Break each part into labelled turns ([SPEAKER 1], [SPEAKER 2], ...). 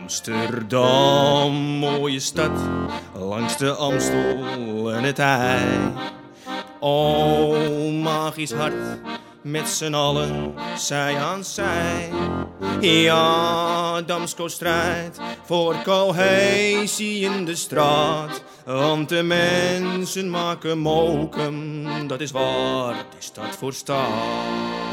[SPEAKER 1] Amsterdam, mooie stad, langs de Amstel en het IJ. O, magisch hart, met z'n allen, zij aan zij. Ja, Damsko strijdt voor cohesie in de straat. Want de mensen maken mokum, dat is waar de stad voor staat.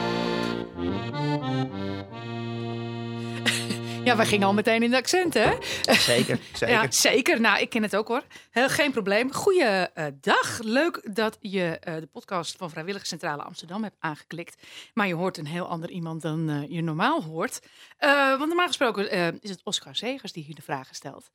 [SPEAKER 2] Ja, we gingen al meteen in de accenten, hè?
[SPEAKER 3] zeker, zeker.
[SPEAKER 2] Ja, zeker. Nou, ik ken het ook hoor. Heel, geen probleem. Goeiedag. Leuk dat je eh, de podcast van Vrijwilligerscentrale Amsterdam hebt aangeklikt. Maar je hoort een heel ander iemand dan eh, je normaal hoort. Eh, want normaal gesproken eh, is het Oscar Zegers die hier de vragen stelt.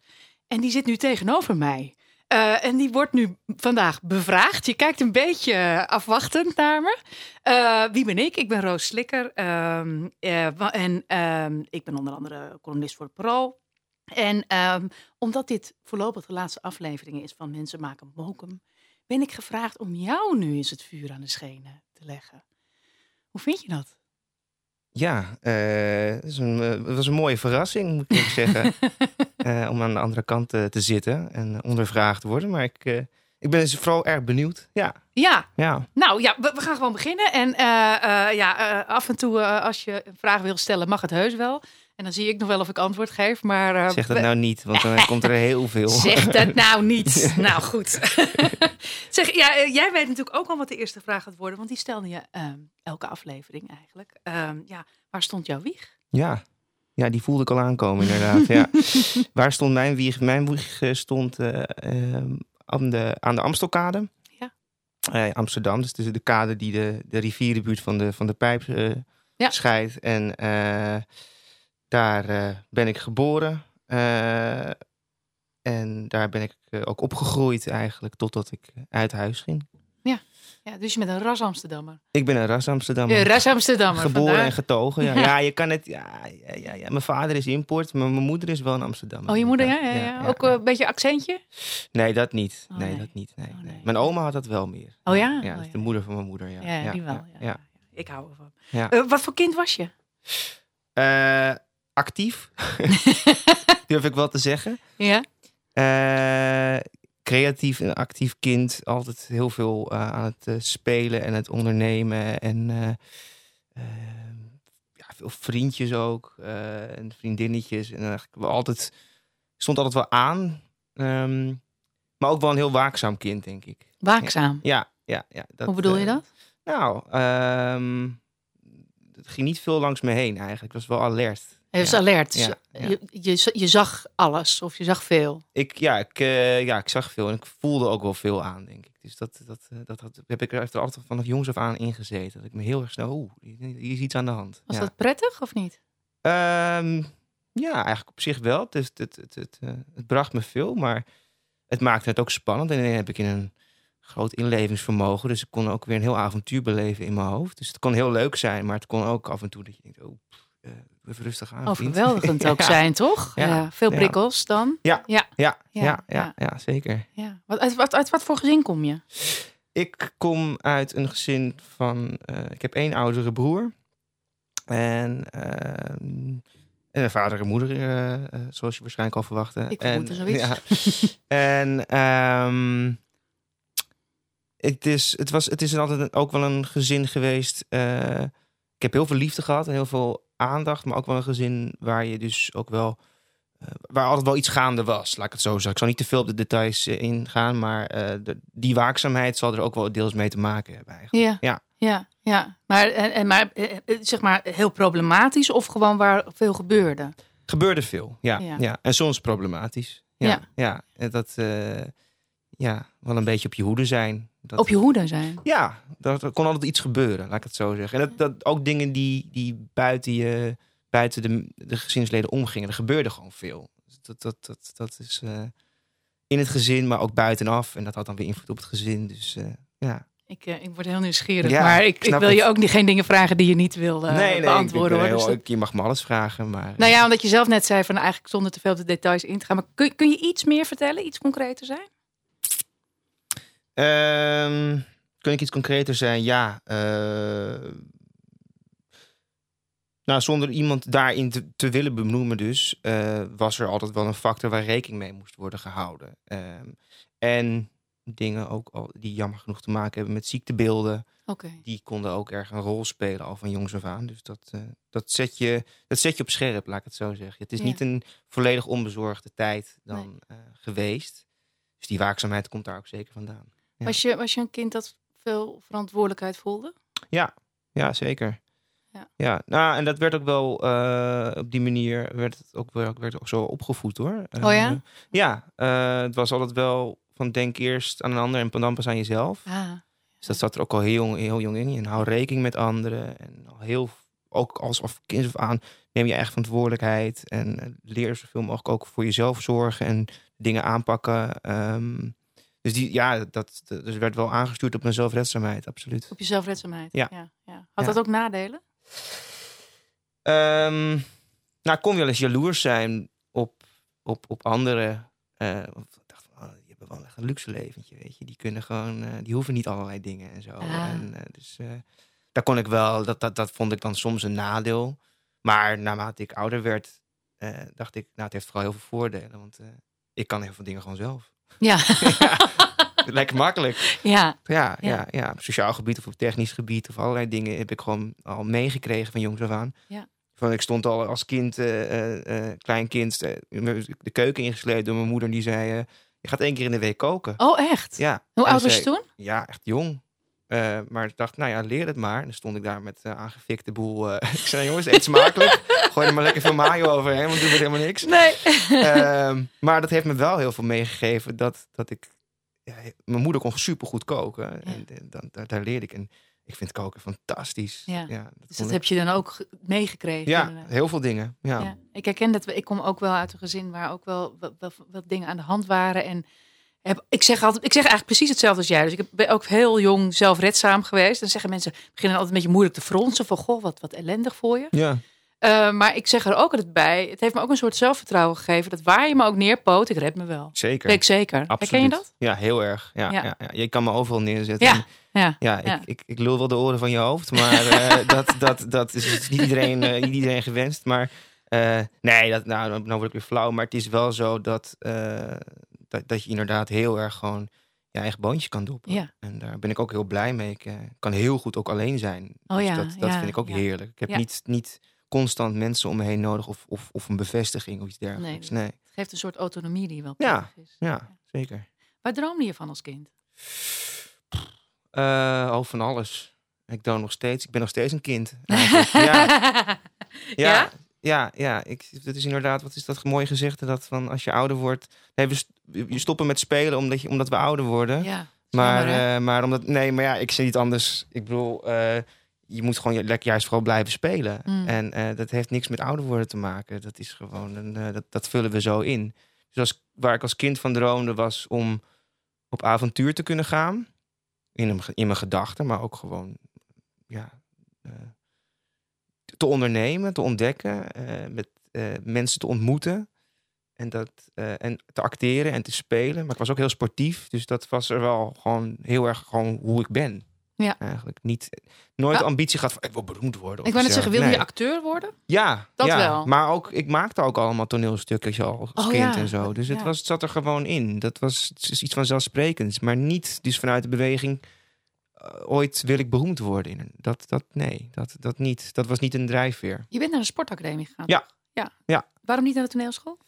[SPEAKER 2] En die zit nu tegenover mij. Eh, en die wordt nu vandaag bevraagd. Je kijkt een beetje eh, afwachtend naar me. Eh, wie ben ik? Ik ben Roos Slikker. Ehm, eh, en ehm, ik ben onder andere columnist voor het Parool. En ehm, omdat dit voorlopig de laatste aflevering is van Mensen maken mokum, ben ik gevraagd om jou nu eens het vuur aan de schenen te leggen. Hoe vind je dat?
[SPEAKER 3] Ja, eh, het, is een, eh, het was een mooie verrassing, moet ik zeggen. eh, om aan de andere kant te zitten en ondervraagd te worden. Maar ik, ik ben dus vooral erg benieuwd. Ja,
[SPEAKER 2] Ja,
[SPEAKER 3] ja.
[SPEAKER 2] nou ja, we, we gaan gewoon beginnen. En ja, af en toe als je een vraag wil stellen, mag het heus wel. En dan zie ik nog wel of ik antwoord geef. Maar eh,
[SPEAKER 3] Zeg dat nou niet, want dan komt er heel veel.
[SPEAKER 2] Zeg dat nou niet. nou goed. zeg, ja, eh, jij weet natuurlijk ook al wat de eerste vraag gaat worden, want die stelde je ehm, elke aflevering eigenlijk. Ehm, ja, waar stond jouw wieg?
[SPEAKER 3] Ja. ja, die voelde ik al aankomen inderdaad. ja. Waar stond mijn wieg? Mijn wieg eh, stond eh, ehm, aan, de, aan de Amstelkade.
[SPEAKER 2] Ja.
[SPEAKER 3] Eh, Amsterdam, dus de, de kade die de, de rivierenbuurt van de, van de pijp
[SPEAKER 2] Ja.
[SPEAKER 3] scheidt. En daar eh, ben ik geboren. Eh, en daar ben ik eh, ook opgegroeid eigenlijk, totdat ik uit huis ging.
[SPEAKER 2] Ja, dus je bent een ras Amsterdammer.
[SPEAKER 3] Ik ben een ras Amsterdammer.
[SPEAKER 2] Een ras Amsterdammer.
[SPEAKER 3] Geboren en getogen. Ja.
[SPEAKER 2] Ja.
[SPEAKER 3] ja, je kan het. Ja, ja, ja, ja. Mijn vader is import, maar mijn moeder is wel een Amsterdammer.
[SPEAKER 2] Oh, je moeder, ja, ja, ja. Ook een beetje accentje?
[SPEAKER 3] Nee, dat niet.
[SPEAKER 2] Oh,
[SPEAKER 3] nee,
[SPEAKER 2] nee.
[SPEAKER 3] dat niet. Nee,
[SPEAKER 2] Oh,
[SPEAKER 3] nee.
[SPEAKER 2] nee.
[SPEAKER 3] Mijn oma had dat wel meer.
[SPEAKER 2] Oh ja?
[SPEAKER 3] Ja,
[SPEAKER 2] Oh, ja.
[SPEAKER 3] de moeder van mijn moeder. Ja,
[SPEAKER 2] Ja, die wel. Ja,
[SPEAKER 3] ja.
[SPEAKER 2] ja. Ik hou ervan.
[SPEAKER 3] Ja.
[SPEAKER 2] Wat voor kind was je?
[SPEAKER 3] Actief, durf ik wel te zeggen.
[SPEAKER 2] Ja?
[SPEAKER 3] Eh, creatief en actief kind. Altijd heel veel eh, aan het eh, spelen en het ondernemen. En eh, eh, ja, veel vriendjes ook. en vriendinnetjes. En eigenlijk wel altijd, stond altijd wel aan. Ehm, maar ook wel een heel waakzaam kind, denk ik.
[SPEAKER 2] Waakzaam.
[SPEAKER 3] Ja, ja, ja. Dat,
[SPEAKER 2] Hoe bedoel je dat?
[SPEAKER 3] Nou, ehm, het ging niet veel langs me heen eigenlijk. Ik was wel alert.
[SPEAKER 2] Hij was alert.
[SPEAKER 3] Ja.
[SPEAKER 2] Je, je, je zag alles of je zag veel.
[SPEAKER 3] Ik, ja, ik, eh, ja, ik zag veel en ik voelde ook wel veel aan, denk ik. Dus dat, dat, eh, dat, dat heb ik er altijd vanaf jongs af aan ingezeten. Dat ik me heel erg snel, oeh, hier is iets aan de hand.
[SPEAKER 2] Was dat prettig of niet?
[SPEAKER 3] Ehm, ja, eigenlijk op zich wel. Dus het, het, het, het, eh, het bracht me veel, maar het maakte het ook spannend. En dan heb ik in een groot inlevingsvermogen. Dus ik kon ook weer een heel avontuur beleven in mijn hoofd. Dus het kon heel leuk zijn, maar het kon ook af en toe dat je denkt, oh, pff, even rustig aan.
[SPEAKER 2] Overweldigend ook
[SPEAKER 3] Ja.
[SPEAKER 2] zijn, toch?
[SPEAKER 3] Ja.
[SPEAKER 2] Veel prikkels dan.
[SPEAKER 3] Ja,
[SPEAKER 2] Ja.
[SPEAKER 3] ja,
[SPEAKER 2] Ja,
[SPEAKER 3] ja, zeker.
[SPEAKER 2] Ja. Wat, uit, wat, uit wat voor gezin kom je?
[SPEAKER 3] Ik kom uit een gezin van. eh, ik heb één oudere broer. En, ehm, en een vader en moeder, eh, eh, zoals je waarschijnlijk al verwachtte.
[SPEAKER 2] Ik
[SPEAKER 3] en,
[SPEAKER 2] zoiets.
[SPEAKER 3] Ja. en ehm, het, is, het, was, het is altijd ook wel een gezin geweest. eh, ik heb heel veel liefde gehad en heel veel aandacht. Maar ook wel een gezin waar je dus ook wel. eh, waar altijd wel iets gaande was, laat ik het zo zeggen. Ik zal niet te veel op de details eh, ingaan, maar eh, de, die waakzaamheid zal er ook wel deels mee te maken hebben eigenlijk.
[SPEAKER 2] Ja.
[SPEAKER 3] Ja.
[SPEAKER 2] Ja, ja. Maar, en, maar zeg maar heel problematisch of gewoon waar veel gebeurde?
[SPEAKER 3] Gebeurde veel, ja.
[SPEAKER 2] Ja.
[SPEAKER 3] ja. En soms problematisch. Ja,
[SPEAKER 2] Ja.
[SPEAKER 3] ja. En dat, ja, wel een beetje op je hoede zijn. Dat,
[SPEAKER 2] Op je hoede zijn.
[SPEAKER 3] Ja, dat, er kon altijd iets gebeuren, laat ik het zo zeggen. En dat, dat ook dingen die, die buiten, je, buiten de, de gezinsleden omgingen. Er gebeurde gewoon veel. Dat, dat, dat, dat is eh, in het gezin, maar ook buitenaf. En dat had dan weer invloed op het gezin. Dus eh, ja.
[SPEAKER 2] Ik, eh, ik word heel nieuwsgierig,
[SPEAKER 3] Ja,
[SPEAKER 2] maar
[SPEAKER 3] ik
[SPEAKER 2] ik, wil je ook niet, geen dingen vragen die je niet wil
[SPEAKER 3] nee, nee,
[SPEAKER 2] beantwoorden. hoor. Dus dat-
[SPEAKER 3] je mag me alles vragen, maar...
[SPEAKER 2] nou ja, omdat je zelf net zei van eigenlijk zonder te veel de details in te gaan. Maar kun, kun je iets meer vertellen, iets concreter zijn?
[SPEAKER 3] Ehm kun ik iets concreter zijn? Ja. eh, Nou, zonder iemand daarin te, te willen benoemen dus, eh, was er altijd wel een factor waar rekening mee moest worden gehouden. Ehm, en dingen ook al die jammer genoeg te maken hebben met ziektebeelden, die konden ook erg een rol spelen al van jongs af aan. Dus dat, eh, dat, zet je, dat zet je op scherp, laat ik het zo zeggen. Het is
[SPEAKER 2] Ja.
[SPEAKER 3] niet een volledig onbezorgde tijd dan geweest. Dus die waakzaamheid komt daar ook zeker vandaan. Ja.
[SPEAKER 2] Was, je, was je een kind dat veel verantwoordelijkheid voelde?
[SPEAKER 3] Ja, ja zeker.
[SPEAKER 2] Ja.
[SPEAKER 3] Ja. nou, en dat werd ook wel eh, op die manier werd het ook, wel- werd ook zo opgevoed hoor.
[SPEAKER 2] Oh ja?
[SPEAKER 3] Eh, ja, eh, het was altijd wel van denk eerst aan een ander en dan pas aan jezelf.
[SPEAKER 2] Ah,
[SPEAKER 3] Dus dat zat er ook al heel jong, heel jong in. En hou rekening met anderen. En al heel, ook als of kind af aan, neem je eigen verantwoordelijkheid. En eh, leer zoveel mogelijk ook voor jezelf zorgen en dingen aanpakken. Ehm, dus die, ja, dat, dus werd wel aangestuurd op mijn zelfredzaamheid, absoluut.
[SPEAKER 2] op je zelfredzaamheid.
[SPEAKER 3] Ja.
[SPEAKER 2] ja, ja. Had dat ook nadelen?
[SPEAKER 3] Ehm, nou, kon wel eens jaloers zijn op, op, op anderen. Eh, dacht van, oh, die hebben wel echt een luxe leventje, weet je. Die kunnen gewoon, eh, die hoeven niet allerlei dingen en zo.
[SPEAKER 2] Ah.
[SPEAKER 3] En, eh, dus daar kon ik wel, dat, dat, dat vond ik dan soms een nadeel. Maar naarmate ik ouder werd, dacht ik, nou, het heeft vooral heel veel voordelen. Want ik kan heel veel dingen gewoon zelf.
[SPEAKER 2] Ja.
[SPEAKER 3] Lekker makkelijk.
[SPEAKER 2] ja.
[SPEAKER 3] Ja,
[SPEAKER 2] Ja.
[SPEAKER 3] ja. Ja, op sociaal gebied of op technisch gebied of allerlei dingen heb ik gewoon al meegekregen van jongs af aan.
[SPEAKER 2] Ja.
[SPEAKER 3] Van, ik stond al als kind, eh, klein kind, de keuken ingesleept door mijn moeder. Die zei, je gaat één keer in de week koken.
[SPEAKER 2] Oh, echt?
[SPEAKER 3] Ja.
[SPEAKER 2] Hoe oud was je toen?
[SPEAKER 3] Ja, echt jong. Eh, maar ik dacht, nou ja, leer het maar. En dan stond ik daar met eh aangefikte boel. eh, ik zei, jongens, eet smakelijk. Gooi er maar lekker veel mayo overheen, want doe het helemaal niks.
[SPEAKER 2] Nee.
[SPEAKER 3] Ehm, maar dat heeft me wel heel veel meegegeven dat, dat ik. Ja, mijn moeder kon super goed koken. En, dan, daar, daar leerde ik. En ik vind koken fantastisch.
[SPEAKER 2] Ja.
[SPEAKER 3] dat
[SPEAKER 2] Dus dat
[SPEAKER 3] ik-
[SPEAKER 2] heb je dan ook ge- meegekregen?
[SPEAKER 3] ja,
[SPEAKER 2] inderdaad.
[SPEAKER 3] heel veel dingen. Ja.
[SPEAKER 2] Ik herken dat. Ik kom ook wel uit een gezin waar ook wel wat, wat, wat dingen aan de hand waren. En heb, ik, zeg altijd, ik zeg eigenlijk precies hetzelfde als jij. Dus ik ben ook heel jong zelfredzaam geweest. Dan zeggen mensen, beginnen altijd een beetje moeilijk te fronsen. Van, goh, wat, wat ellendig voor je.
[SPEAKER 3] ja.
[SPEAKER 2] Eh, maar ik zeg er ook altijd bij. Het heeft me ook een soort zelfvertrouwen gegeven. Dat waar je me ook neerpoot, ik red me wel.
[SPEAKER 3] zeker.
[SPEAKER 2] Weet ik zeker.
[SPEAKER 3] Absoluut.
[SPEAKER 2] Herken je dat?
[SPEAKER 3] Ja, heel erg. Ja,
[SPEAKER 2] Ja.
[SPEAKER 3] ja. Ja, Je kan me overal neerzetten.
[SPEAKER 2] Ja. Ja.
[SPEAKER 3] Ja, ik. Ik, ik lul wel de oren van je hoofd, maar eh, dat, dat, dat is, is niet, iedereen, eh, niet iedereen gewenst. Maar nee, dat, nou, dan word ik weer flauw. Maar het is wel zo dat, dat, dat je inderdaad heel erg gewoon je eigen boontje kan doppen.
[SPEAKER 2] Ja.
[SPEAKER 3] En daar ben ik ook heel blij mee. Ik eh, kan heel goed ook alleen zijn.
[SPEAKER 2] Oh
[SPEAKER 3] Dus
[SPEAKER 2] ja,
[SPEAKER 3] dat, dat
[SPEAKER 2] ja,
[SPEAKER 3] vind ik ook heerlijk. Ik heb niet, niet constant mensen om me heen nodig of, of, of een bevestiging of iets dergelijks. Nee,
[SPEAKER 2] Het geeft een soort autonomie die wel
[SPEAKER 3] Ja.
[SPEAKER 2] is.
[SPEAKER 3] ja, zeker.
[SPEAKER 2] Waar droomde je van als kind?
[SPEAKER 3] Oh, van alles. Ik doe nog steeds. Ik ben nog steeds een kind. ja,
[SPEAKER 2] Ja?
[SPEAKER 3] Ja, ja. Ik, dat is inderdaad, wat is dat mooi gezegd? Dat van als je ouder wordt. Nee, we je stoppen met spelen omdat, je, omdat we ouder worden.
[SPEAKER 2] Ja.
[SPEAKER 3] maar,
[SPEAKER 2] jammer,
[SPEAKER 3] eh, maar omdat. Nee, maar ja, ik zie het anders. Ik bedoel, eh, je moet gewoon lekker juist vooral blijven spelen.
[SPEAKER 2] Mm.
[SPEAKER 3] En eh, dat heeft niks met ouder worden te maken. Dat is gewoon een, dat, dat vullen we zo in. Dus als, waar ik als kind van droomde was om op avontuur te kunnen gaan. In, een, in mijn gedachten, maar ook gewoon ja, te ondernemen, te ontdekken, eh, met eh, mensen te ontmoeten. En, dat, eh, en te acteren en te spelen. Maar ik was ook heel sportief. Dus dat was er wel gewoon heel erg gewoon hoe ik ben.
[SPEAKER 2] Ja.
[SPEAKER 3] Eigenlijk niet, nooit ambitie gehad van ik wil beroemd worden.
[SPEAKER 2] Ik wou net zeggen, wilde je acteur worden?
[SPEAKER 3] Ja,
[SPEAKER 2] Dat
[SPEAKER 3] ja.
[SPEAKER 2] wel.
[SPEAKER 3] Maar ook, ik maakte ook allemaal toneelstukjes al als
[SPEAKER 2] Oh,
[SPEAKER 3] kind
[SPEAKER 2] ja.
[SPEAKER 3] en zo. Dus het, was, het zat er gewoon in. Dat was iets vanzelfsprekends. Maar niet dus vanuit de beweging... eh, ooit wil ik beroemd worden. In. Dat, dat, nee, dat, dat niet. Dat was niet een drijfveer.
[SPEAKER 2] Je bent naar de sportacademie gegaan.
[SPEAKER 3] Ja.
[SPEAKER 2] ja.
[SPEAKER 3] Ja.
[SPEAKER 2] Waarom niet naar de toneelschool?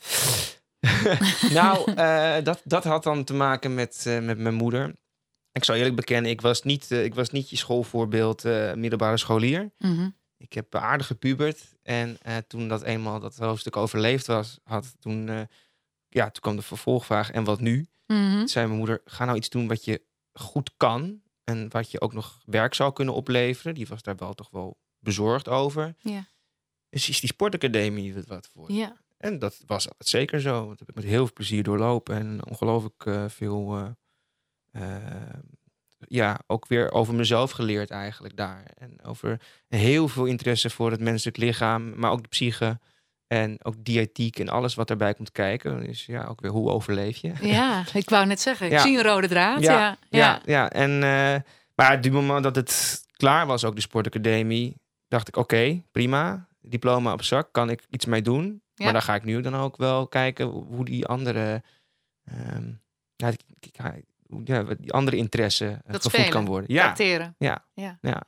[SPEAKER 3] nou, eh, dat, dat had dan te maken met, eh, met mijn moeder. Ik zal eerlijk bekennen, ik was niet, ik was niet je schoolvoorbeeld middelbare scholier.
[SPEAKER 2] Mhm.
[SPEAKER 3] Ik heb aardig gepubert. En toen dat eenmaal dat hoofdstuk overleefd was, had toen, ja, toen kwam de vervolgvraag. En wat nu? Toen zei mijn moeder, ga nou iets doen wat je goed kan. En wat je ook nog werk zou kunnen opleveren. Die was daar wel toch wel bezorgd over.
[SPEAKER 2] Ja.
[SPEAKER 3] Dus is die sportacademie het wat voor?
[SPEAKER 2] Ja.
[SPEAKER 3] En dat was zeker zo. Dat heb ik met heel veel plezier doorlopen. En ongelooflijk eh, veel... eh, eh, ja, ook weer over mezelf geleerd eigenlijk daar. En over heel veel interesse voor het menselijk lichaam. Maar ook de psyche. En ook diëtiek en alles wat daarbij komt kijken. Dus ja, ook weer hoe overleef je?
[SPEAKER 2] ja, ik wou net zeggen. Ik
[SPEAKER 3] Ja.
[SPEAKER 2] zie een rode draad. Ja.
[SPEAKER 3] Ja,
[SPEAKER 2] Ja.
[SPEAKER 3] ja. En, eh, maar op het moment dat het klaar was, ook de sportacademie, dacht ik, oké, prima. diploma op zak, kan ik iets mee doen.
[SPEAKER 2] Ja.
[SPEAKER 3] Maar dan ga ik nu dan ook wel kijken hoe die andere, ehm, ja, die andere interesse eh,
[SPEAKER 2] Dat
[SPEAKER 3] gevoed kan worden. Ja, Ja.
[SPEAKER 2] ja.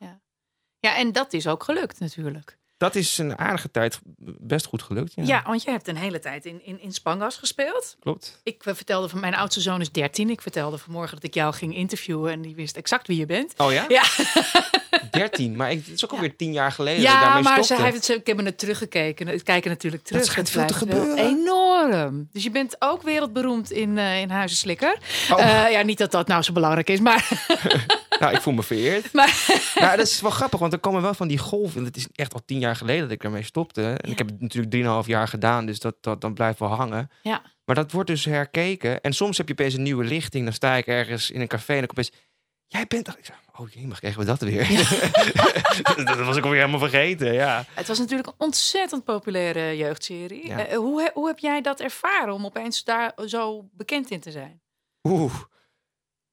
[SPEAKER 3] Ja,
[SPEAKER 2] en dat is ook gelukt natuurlijk.
[SPEAKER 3] Dat is een aardige tijd best goed gelukt. Ja,
[SPEAKER 2] Ja, want je hebt een hele tijd in, in, in Spangas gespeeld.
[SPEAKER 3] klopt.
[SPEAKER 2] Ik eh, vertelde van mijn oudste zoon is 13. Ik vertelde vanmorgen dat ik jou ging interviewen en die wist exact wie je bent.
[SPEAKER 3] Oh ja?
[SPEAKER 2] Ja,
[SPEAKER 3] 13, maar ik, het is ook alweer tien jaar geleden dat
[SPEAKER 2] ja maar ze heeft het, ze- ik heb het teruggekeken. Het kijken natuurlijk terug.
[SPEAKER 3] schijnt
[SPEAKER 2] Het
[SPEAKER 3] veel te gebeuren.
[SPEAKER 2] Enorm. Dus je bent ook wereldberoemd in, eh in Huizen Slikker.
[SPEAKER 3] Oh.
[SPEAKER 2] Eh, ja, niet dat dat nou zo belangrijk is, maar...
[SPEAKER 3] Nou, ik voel me vereerd.
[SPEAKER 2] maar
[SPEAKER 3] Ja, dat is wel grappig, want er komen wel van die golven. Het is echt al tien jaar geleden dat ik ermee stopte. En
[SPEAKER 2] Ja.
[SPEAKER 3] ik heb het natuurlijk drieënhalf jaar gedaan, dus dat, dat dan blijft wel hangen.
[SPEAKER 2] ja.
[SPEAKER 3] Maar dat wordt dus herkeken. En soms heb je opeens een nieuwe lichting. Dan sta ik ergens in een café en dan kom ik opeens... Jij bent... Ik zeg, oh jee, mag krijgen we dat weer? dat was ik alweer helemaal vergeten, ja.
[SPEAKER 2] Het was natuurlijk een ontzettend populaire jeugdserie.
[SPEAKER 3] Ja.
[SPEAKER 2] Eh, hoe, hoe heb jij dat ervaren om opeens daar zo bekend in te zijn?
[SPEAKER 3] Oeh.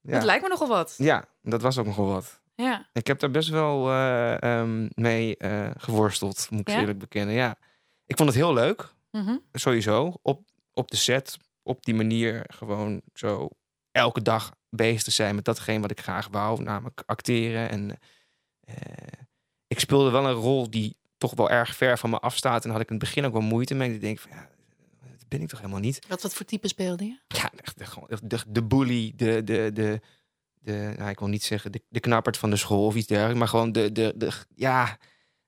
[SPEAKER 2] Dat
[SPEAKER 3] Ja.
[SPEAKER 2] lijkt me nogal wat.
[SPEAKER 3] ja, dat was ook nogal wat.
[SPEAKER 2] Ja.
[SPEAKER 3] Ik heb daar best wel eh, ehm, mee eh, geworsteld, moet ik
[SPEAKER 2] Ja?
[SPEAKER 3] eerlijk bekennen. Ja. Ik vond het heel leuk.
[SPEAKER 2] Mhm.
[SPEAKER 3] sowieso op, op de set, op die manier gewoon zo elke dag bezig te zijn met datgene wat ik graag wou, namelijk acteren. En eh, ik speelde wel een rol die toch wel erg ver van me afstaat. En had ik in het begin ook wel moeite mee. Ik denk van ja, ben ik toch helemaal niet.
[SPEAKER 2] Wat, wat voor type speelde je?
[SPEAKER 3] Ja, echt de, de, de bully, de, de, de, de nou, ik wil niet zeggen de, de knappert van de school of iets dergelijks, maar gewoon de, de, de ja,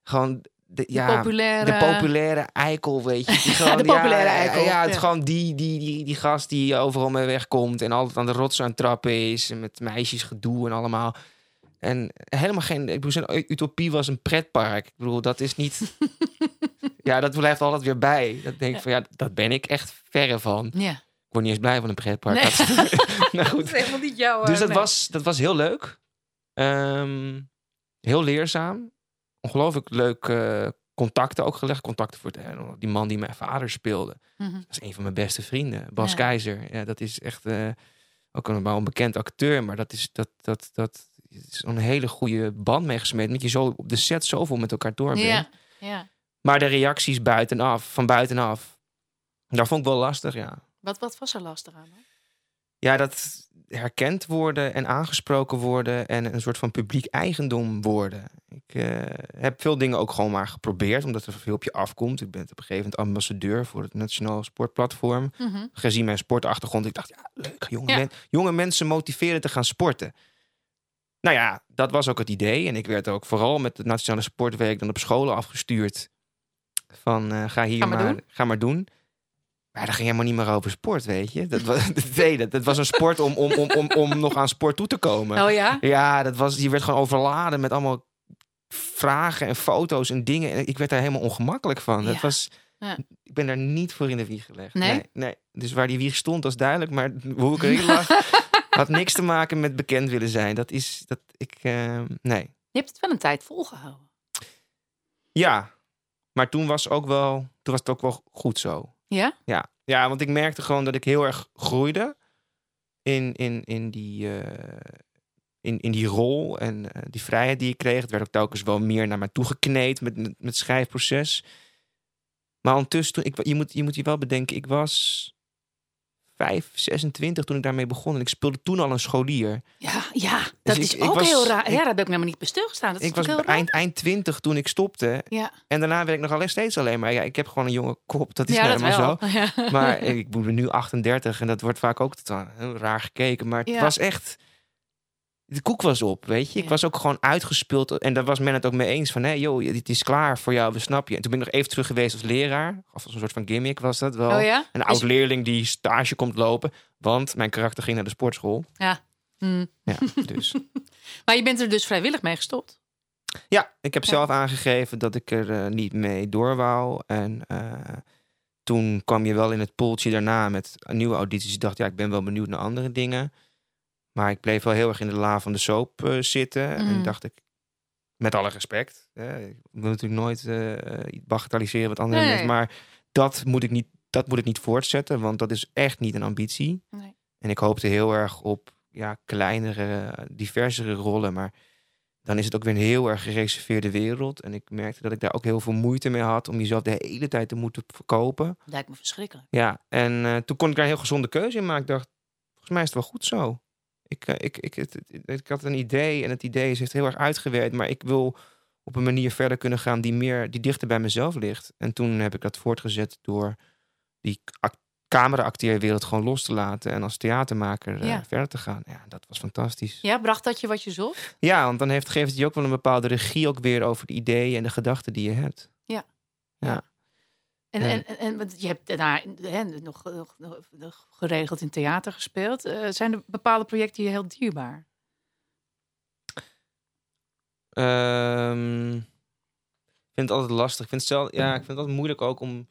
[SPEAKER 3] gewoon de,
[SPEAKER 2] De
[SPEAKER 3] ja,
[SPEAKER 2] populaire...
[SPEAKER 3] de populaire eikel, weet je. Die gewoon,
[SPEAKER 2] de populaire
[SPEAKER 3] ja,
[SPEAKER 2] eikel,
[SPEAKER 3] Ja, het
[SPEAKER 2] ja.
[SPEAKER 3] gewoon die, die, die, die gast die overal mee wegkomt en altijd aan de rots aan het trappen is. En met meisjes gedoe en allemaal. En helemaal geen... Ik bedoel, zijn utopie was een pretpark. Ik bedoel, dat is niet... ja, dat blijft altijd weer bij. Dat denk ik van, ja, dat ben ik echt verre van.
[SPEAKER 2] Ja.
[SPEAKER 3] Ik word niet eens blij van een pretpark.
[SPEAKER 2] Nee.
[SPEAKER 3] Dat- nou
[SPEAKER 2] Dat
[SPEAKER 3] goed.
[SPEAKER 2] is helemaal niet jouw...
[SPEAKER 3] Dus
[SPEAKER 2] eh,
[SPEAKER 3] dat,
[SPEAKER 2] nee.
[SPEAKER 3] was, dat was heel leuk. Ehm, heel leerzaam. Ongelooflijk leuk eh, contacten ook gelegd. Contacten voor de, die man die mijn vader speelde.
[SPEAKER 2] Mhm.
[SPEAKER 3] Dat is een van mijn beste vrienden. Bas
[SPEAKER 2] Ja.
[SPEAKER 3] Keizer. Ja, dat is echt eh, ook een, wel een bekend acteur. Maar dat is, dat, dat, dat is een hele goede band meegesmeed. Met je zo op de set zoveel met elkaar door bent.
[SPEAKER 2] Ja. ja.
[SPEAKER 3] Maar de reacties buitenaf, van buitenaf. Daar vond ik wel lastig, ja.
[SPEAKER 2] Wat, wat was er lastig aan?
[SPEAKER 3] Ja, dat herkend worden en aangesproken worden en een soort van publiek eigendom worden. Ik eh, heb veel dingen ook gewoon maar geprobeerd, omdat er veel op je afkomt. Ik ben op een gegeven moment ambassadeur voor het Nationaal Sportplatform.
[SPEAKER 2] Mhm.
[SPEAKER 3] Gezien mijn sportachtergrond, ik dacht, ja, leuk, jonge,
[SPEAKER 2] Ja.
[SPEAKER 3] men- jonge mensen motiveren te gaan sporten. Nou ja, dat was ook het idee. En ik werd ook vooral met het Nationale Sportweek dan op scholen afgestuurd. Van, eh, ga hier
[SPEAKER 2] Ga maar
[SPEAKER 3] ga maar doen. Maar dat ging helemaal niet meer over sport, weet je. Dat was, nee, dat, dat was een sport om, om, om, om, om nog aan sport toe te komen.
[SPEAKER 2] Oh ja?
[SPEAKER 3] Ja, dat was, die werd gewoon overladen met allemaal vragen en foto's en dingen. En ik werd daar helemaal ongemakkelijk van.
[SPEAKER 2] Ja.
[SPEAKER 3] Dat was,
[SPEAKER 2] Ja.
[SPEAKER 3] Ik ben daar niet voor in de wieg gelegd.
[SPEAKER 2] Nee?
[SPEAKER 3] nee, Dus waar die wieg stond, was duidelijk. Maar hoe ik erin lag, had niks te maken met bekend willen zijn. Dat is, dat ik, eh, nee.
[SPEAKER 2] Je hebt het wel een tijd volgehouden.
[SPEAKER 3] Ja, maar toen was, ook wel, toen was het ook wel goed zo.
[SPEAKER 2] Ja?
[SPEAKER 3] Ja, ja want ik merkte gewoon dat ik heel erg groeide in, in, in, die, eh, in, in die rol en eh, die vrijheid die ik kreeg. Het werd ook telkens wel meer naar mij toegekneed met, met, met het schrijfproces. Maar ondertussen, toen, ik, je, moet, je moet je wel bedenken, ik was 5, 26 toen ik daarmee begon. En ik speelde toen al een scholier.
[SPEAKER 2] Ja, ja. Dat
[SPEAKER 3] ik-
[SPEAKER 2] is
[SPEAKER 3] ik
[SPEAKER 2] ook
[SPEAKER 3] was-
[SPEAKER 2] heel raar. ja, daar heb ik helemaal niet bij stilgestaan. Dat
[SPEAKER 3] ik was eind, eind 20 toen ik stopte.
[SPEAKER 2] Ja,
[SPEAKER 3] En daarna werd ik nog alleen steeds alleen maar. Ja, ik heb gewoon een jonge kop, dat is
[SPEAKER 2] ja
[SPEAKER 3] nou
[SPEAKER 2] dat
[SPEAKER 3] helemaal zo.
[SPEAKER 2] Ja.
[SPEAKER 3] Maar ik ben nu 38 en dat wordt vaak ook heel raar gekeken. Maar het was echt. De koek was op, weet je. Ik
[SPEAKER 2] Ja.
[SPEAKER 3] was ook gewoon uitgespeeld. En daar was men het ook mee eens van... hé, joh, dit is klaar voor jou, we snap je. En toen ben ik nog even terug geweest als leraar. Of als een soort van gimmick was dat wel.
[SPEAKER 2] Oh ja?
[SPEAKER 3] Een
[SPEAKER 2] Dus-
[SPEAKER 3] oud leerling die stage komt lopen. Want mijn karakter ging naar de sportschool.
[SPEAKER 2] Hm.
[SPEAKER 3] Ja, dus.
[SPEAKER 2] Maar je bent er dus vrijwillig mee gestopt.
[SPEAKER 3] Ja, ik heb
[SPEAKER 2] Ja.
[SPEAKER 3] zelf aangegeven dat ik er eh, niet mee door wou. En eh, toen kwam je wel in het poeltje daarna met nieuwe audities. Ik dacht, ja, ik ben wel benieuwd naar andere dingen. Maar ik bleef wel heel erg in de la van de soap eh, zitten. En dacht ik, met alle respect. Hè, ik wil natuurlijk nooit iets bagatelliseren wat anderen
[SPEAKER 2] Nee.
[SPEAKER 3] doen. Maar dat moet, ik niet, dat moet ik niet voortzetten, want dat is echt niet een ambitie.
[SPEAKER 2] Nee.
[SPEAKER 3] En ik hoopte heel erg op ja, kleinere, diversere rollen. Maar dan is het ook weer een heel erg gereserveerde wereld. En ik merkte dat ik daar ook heel veel moeite mee had om jezelf de hele tijd te moeten verkopen.
[SPEAKER 2] Lijkt me verschrikkelijk.
[SPEAKER 3] Ja, en eh, toen kon ik daar een heel gezonde keuze in maken. Ik dacht, volgens mij is het wel goed zo. Ik, eh, ik, ik, het- het- ik had een idee en het idee is heeft heel erg uitgewerkt. Maar ik wil op een manier verder kunnen gaan die, meer, die dichter bij mezelf ligt. En toen heb ik dat voortgezet door die ac- camera-acteerwereld gewoon los te laten. En als theatermaker eh,
[SPEAKER 2] Ja.
[SPEAKER 3] verder te gaan. Ja, dat was fantastisch.
[SPEAKER 2] Ja, bracht dat je wat je zocht?
[SPEAKER 3] Ja, want dan heeft, geeft het je ook wel een bepaalde regie ook weer over de ideeën en de gedachten die je hebt.
[SPEAKER 2] En,
[SPEAKER 3] Ja.
[SPEAKER 2] En, en, en je hebt daarna hè, nog, nog, geregeld in theater gespeeld. Eh, zijn er bepaalde projecten je heel dierbaar?
[SPEAKER 3] Ehm, ik vind het altijd lastig. Ik vind het, zelf, ja, ik vind het altijd moeilijk ook om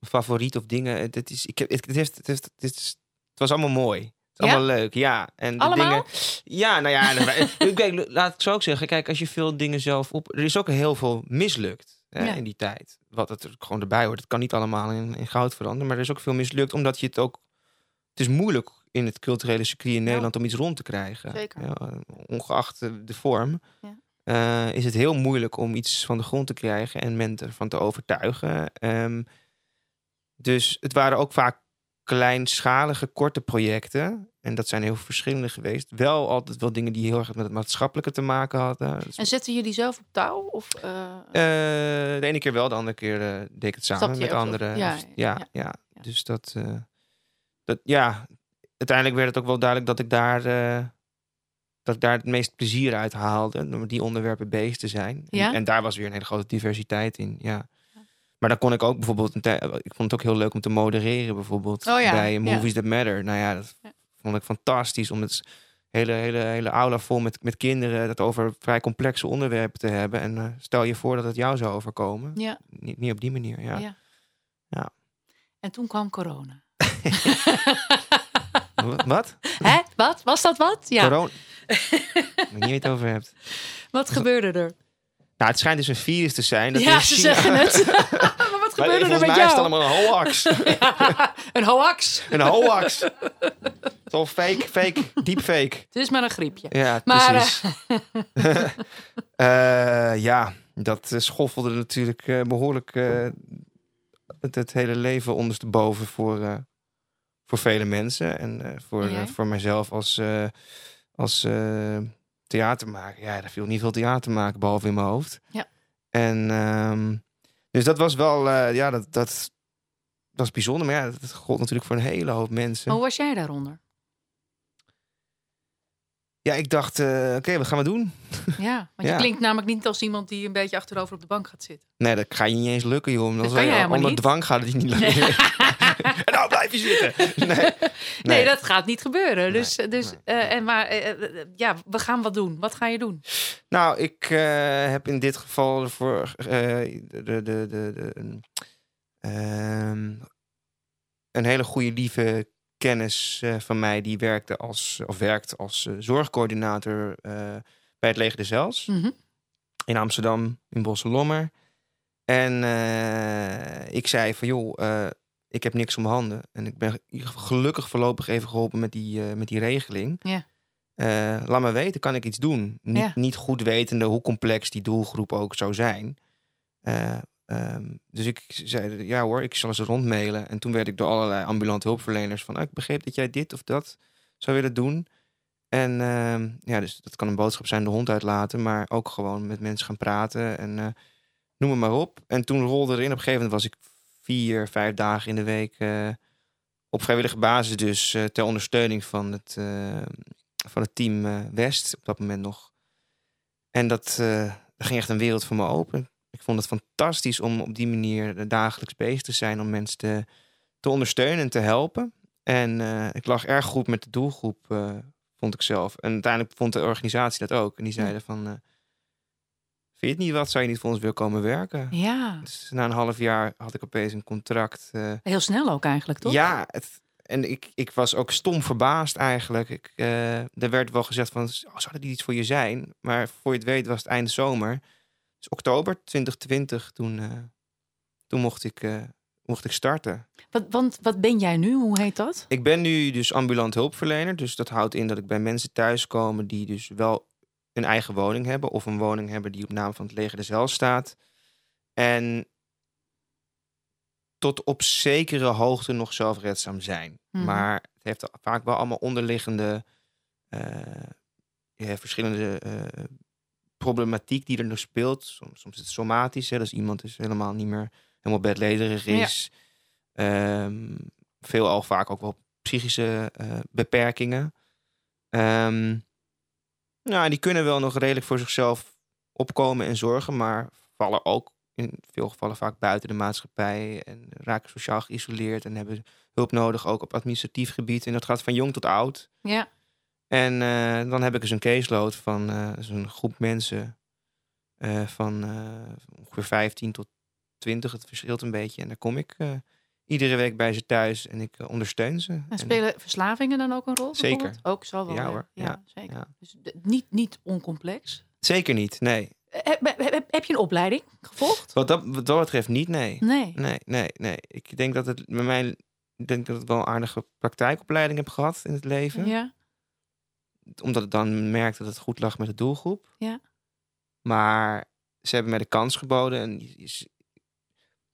[SPEAKER 3] favoriet of dingen. Het, het is, ik heb, het, het, heeft, het, heeft, het, is, het was allemaal mooi.
[SPEAKER 2] Ja?
[SPEAKER 3] allemaal leuk, ja. En de
[SPEAKER 2] Allemaal?
[SPEAKER 3] dingen. Ja, nou ja. kijk, laat ik zo ook zeggen. Kijk, als je veel dingen zelf op. Er is ook heel veel mislukt
[SPEAKER 2] Ja.
[SPEAKER 3] in die tijd. Wat het er gewoon erbij hoort. Het kan niet allemaal in, in goud veranderen. Maar er is ook veel mislukt, omdat je het ook. Het is moeilijk in het culturele circuit in Nederland om iets rond te krijgen.
[SPEAKER 2] Zeker.
[SPEAKER 3] Ja, ongeacht de vorm.
[SPEAKER 2] Ja.
[SPEAKER 3] eh, is het heel moeilijk om iets van de grond te krijgen en mensen ervan te overtuigen. Ehm, dus het waren ook vaak kleinschalige, korte projecten. En dat zijn heel verschillende geweest. Wel altijd wel dingen die heel erg met het maatschappelijke te maken hadden. Dus,
[SPEAKER 2] En zetten jullie zelf op touw? Of, eh,
[SPEAKER 3] eh, de ene keer wel, de andere keer eh, deed ik het samen met anderen.
[SPEAKER 2] Ja,
[SPEAKER 3] Of-
[SPEAKER 2] ja,
[SPEAKER 3] ja,
[SPEAKER 2] ja.
[SPEAKER 3] ja. Dus dat, dat, ja, uiteindelijk werd het ook wel duidelijk dat ik daar, dat ik daar het meest plezier uit haalde. Om die onderwerpen bezig te zijn.
[SPEAKER 2] Ja?
[SPEAKER 3] En, en daar was weer een hele grote diversiteit in, ja. Maar dan kon ik ook bijvoorbeeld, ik vond het ook heel leuk om te modereren bijvoorbeeld.
[SPEAKER 2] Oh ja,
[SPEAKER 3] bij
[SPEAKER 2] ja.
[SPEAKER 3] Movies That Matter. Nou ja, dat vond ik fantastisch om het hele, hele, hele aula vol met, met kinderen dat over vrij complexe onderwerpen te hebben. En eh, stel je voor dat het jou zou overkomen.
[SPEAKER 2] ja,
[SPEAKER 3] Niet, niet op die manier, ja.
[SPEAKER 2] ja.
[SPEAKER 3] Ja.
[SPEAKER 2] En toen kwam corona.
[SPEAKER 3] Wa- Wat?
[SPEAKER 2] Hè? Wat? Was dat wat? Ja.
[SPEAKER 3] Corona? Ik weet niet waar je het over hebt.
[SPEAKER 2] Wat gebeurde er?
[SPEAKER 3] Nou, het schijnt dus een virus te zijn. Dat
[SPEAKER 2] ja,
[SPEAKER 3] in
[SPEAKER 2] ze
[SPEAKER 3] China-
[SPEAKER 2] zeggen het. maar wat
[SPEAKER 3] Maar
[SPEAKER 2] gebeurde er
[SPEAKER 3] volgens
[SPEAKER 2] met
[SPEAKER 3] mij
[SPEAKER 2] jou?
[SPEAKER 3] is het allemaal een hoax.
[SPEAKER 2] een hoax.
[SPEAKER 3] een hoax. Zo fake, fake, deepfake.
[SPEAKER 2] Het is maar een griepje.
[SPEAKER 3] Ja,
[SPEAKER 2] Maar,
[SPEAKER 3] precies. Eh, ja, dat eh, schoffelde natuurlijk eh, behoorlijk eh, het, het hele leven ondersteboven voor, eh, voor vele mensen. En eh, voor, eh, voor mijzelf als, eh, als eh, theatermaker. Ja, daar viel niet veel theater maken, behalve in mijn hoofd.
[SPEAKER 2] Ja.
[SPEAKER 3] En ehm, dus dat was wel, eh, ja, dat, dat, dat is bijzonder. Maar ja, dat gold natuurlijk voor een hele hoop mensen.
[SPEAKER 2] Hoe was jij daaronder?
[SPEAKER 3] Ja, ik dacht, eh, oké, wat gaan we doen?
[SPEAKER 2] Ja, want je klinkt namelijk niet als iemand die een beetje achterover op de bank gaat zitten.
[SPEAKER 3] Nee, dat ga je niet eens lukken, joh. Dan
[SPEAKER 2] Dat
[SPEAKER 3] zal
[SPEAKER 2] kan
[SPEAKER 3] je
[SPEAKER 2] jij helemaal
[SPEAKER 3] onder
[SPEAKER 2] niet.
[SPEAKER 3] dwang gaat het niet lukken. en nou blijf je zitten. Nee,
[SPEAKER 2] Nee,
[SPEAKER 3] Nee.
[SPEAKER 2] dat gaat niet gebeuren. Dus,
[SPEAKER 3] Nee,
[SPEAKER 2] dus eh, en maar, eh, eh, ja, we gaan wat doen. Wat ga je doen?
[SPEAKER 3] Nou, ik heb in dit geval voor de, de, de, de, een, ehm, een hele goede lieve kennis van mij die werkte als of werkt als zorgcoördinator bij het Leger de Zels
[SPEAKER 2] Mhm.
[SPEAKER 3] in Amsterdam in Bosselommer. En eh, ik zei van joh, ik heb niks om handen. En ik ben gelukkig voorlopig even geholpen met die, eh, met die regeling.
[SPEAKER 2] Ja.
[SPEAKER 3] Eh, laat me weten, kan ik iets doen? Niet,
[SPEAKER 2] Ja.
[SPEAKER 3] niet goed wetende hoe complex die doelgroep ook zou zijn. Eh, ehm, dus ik zei, ja hoor, ik zal ze rondmailen. En toen werd ik door allerlei ambulante hulpverleners van... "Ah, ik begreep dat jij dit of dat zou willen doen. En ehm, ja, dus dat kan een boodschap zijn, de hond uitlaten... maar ook gewoon met mensen gaan praten en noem het maar op. En toen rolde erin, op een gegeven moment was ik vier, vijf dagen in de week... eh, op vrijwillige basis dus eh, ter ondersteuning van het, eh, van het team West op dat moment nog. En dat, dat ging echt een wereld voor me open. Ik vond het fantastisch om op die manier dagelijks bezig te zijn om mensen te, te ondersteunen en te helpen. En ik lag erg goed met de doelgroep, vond ik zelf. En uiteindelijk vond de organisatie dat ook. En die zeiden van, vind je het niet wat, zou je niet voor ons willen komen werken?
[SPEAKER 2] Ja,
[SPEAKER 3] Dus na een half jaar had ik opeens een contract. eh,
[SPEAKER 2] heel snel ook eigenlijk, toch?
[SPEAKER 3] ja, het, en ik, ik was ook stom verbaasd eigenlijk. Ik, eh, er werd wel gezegd van, oh, zou iets voor je zijn? Maar voor je het weet was het einde zomer. Dus oktober 2020, toen, eh, toen mocht, ik, mocht ik starten.
[SPEAKER 2] Wat, want wat ben jij nu? Hoe heet dat?
[SPEAKER 3] Ik ben nu dus ambulant hulpverlener. Dus dat houdt in dat ik bij mensen thuiskomen die dus wel een eigen woning hebben of een woning hebben die op naam van het leger des Heils staat. En tot op zekere hoogte nog zelfredzaam zijn.
[SPEAKER 2] Mhm.
[SPEAKER 3] Maar het heeft vaak wel allemaal onderliggende eh, ja, verschillende eh, problematiek die er nog speelt. Soms, soms is het somatisch, hè, dus iemand is helemaal niet meer helemaal bedlederig is. Ehm, veel al vaak ook wel psychische eh, beperkingen. Ehm, nou, die kunnen wel nog redelijk voor zichzelf opkomen en zorgen, maar vallen ook in veel gevallen vaak buiten de maatschappij en raken sociaal geïsoleerd en hebben hulp nodig, ook op administratief gebied. En dat gaat van jong tot oud.
[SPEAKER 2] Ja.
[SPEAKER 3] En eh, dan heb ik dus een caseload van eh, zo'n groep mensen eh, van ongeveer 15 tot 20. Het verschilt een beetje. En daar kom ik iedere week bij ze thuis en ik eh, ondersteun ze.
[SPEAKER 2] En
[SPEAKER 3] En-
[SPEAKER 2] spelen verslavingen dan ook een rol?
[SPEAKER 3] Zeker.
[SPEAKER 2] Ook zo wel.
[SPEAKER 3] Ja, hoor.
[SPEAKER 2] Ja,
[SPEAKER 3] Ja,
[SPEAKER 2] zeker.
[SPEAKER 3] ja.
[SPEAKER 2] Dus niet, niet oncomplex.
[SPEAKER 3] Zeker niet, nee.
[SPEAKER 2] Eh, Heb, heb, heb je een opleiding gevolgd?
[SPEAKER 3] Wat dat, wat dat betreft niet, nee.
[SPEAKER 2] Nee.
[SPEAKER 3] Nee, nee, nee. Ik denk dat het bij mij... Ik denk dat ik wel een aardige praktijkopleiding heb gehad in het leven.
[SPEAKER 2] Ja.
[SPEAKER 3] Omdat ik dan merkte dat het goed lag met de doelgroep.
[SPEAKER 2] Ja.
[SPEAKER 3] Maar ze hebben mij de kans geboden. En je, je-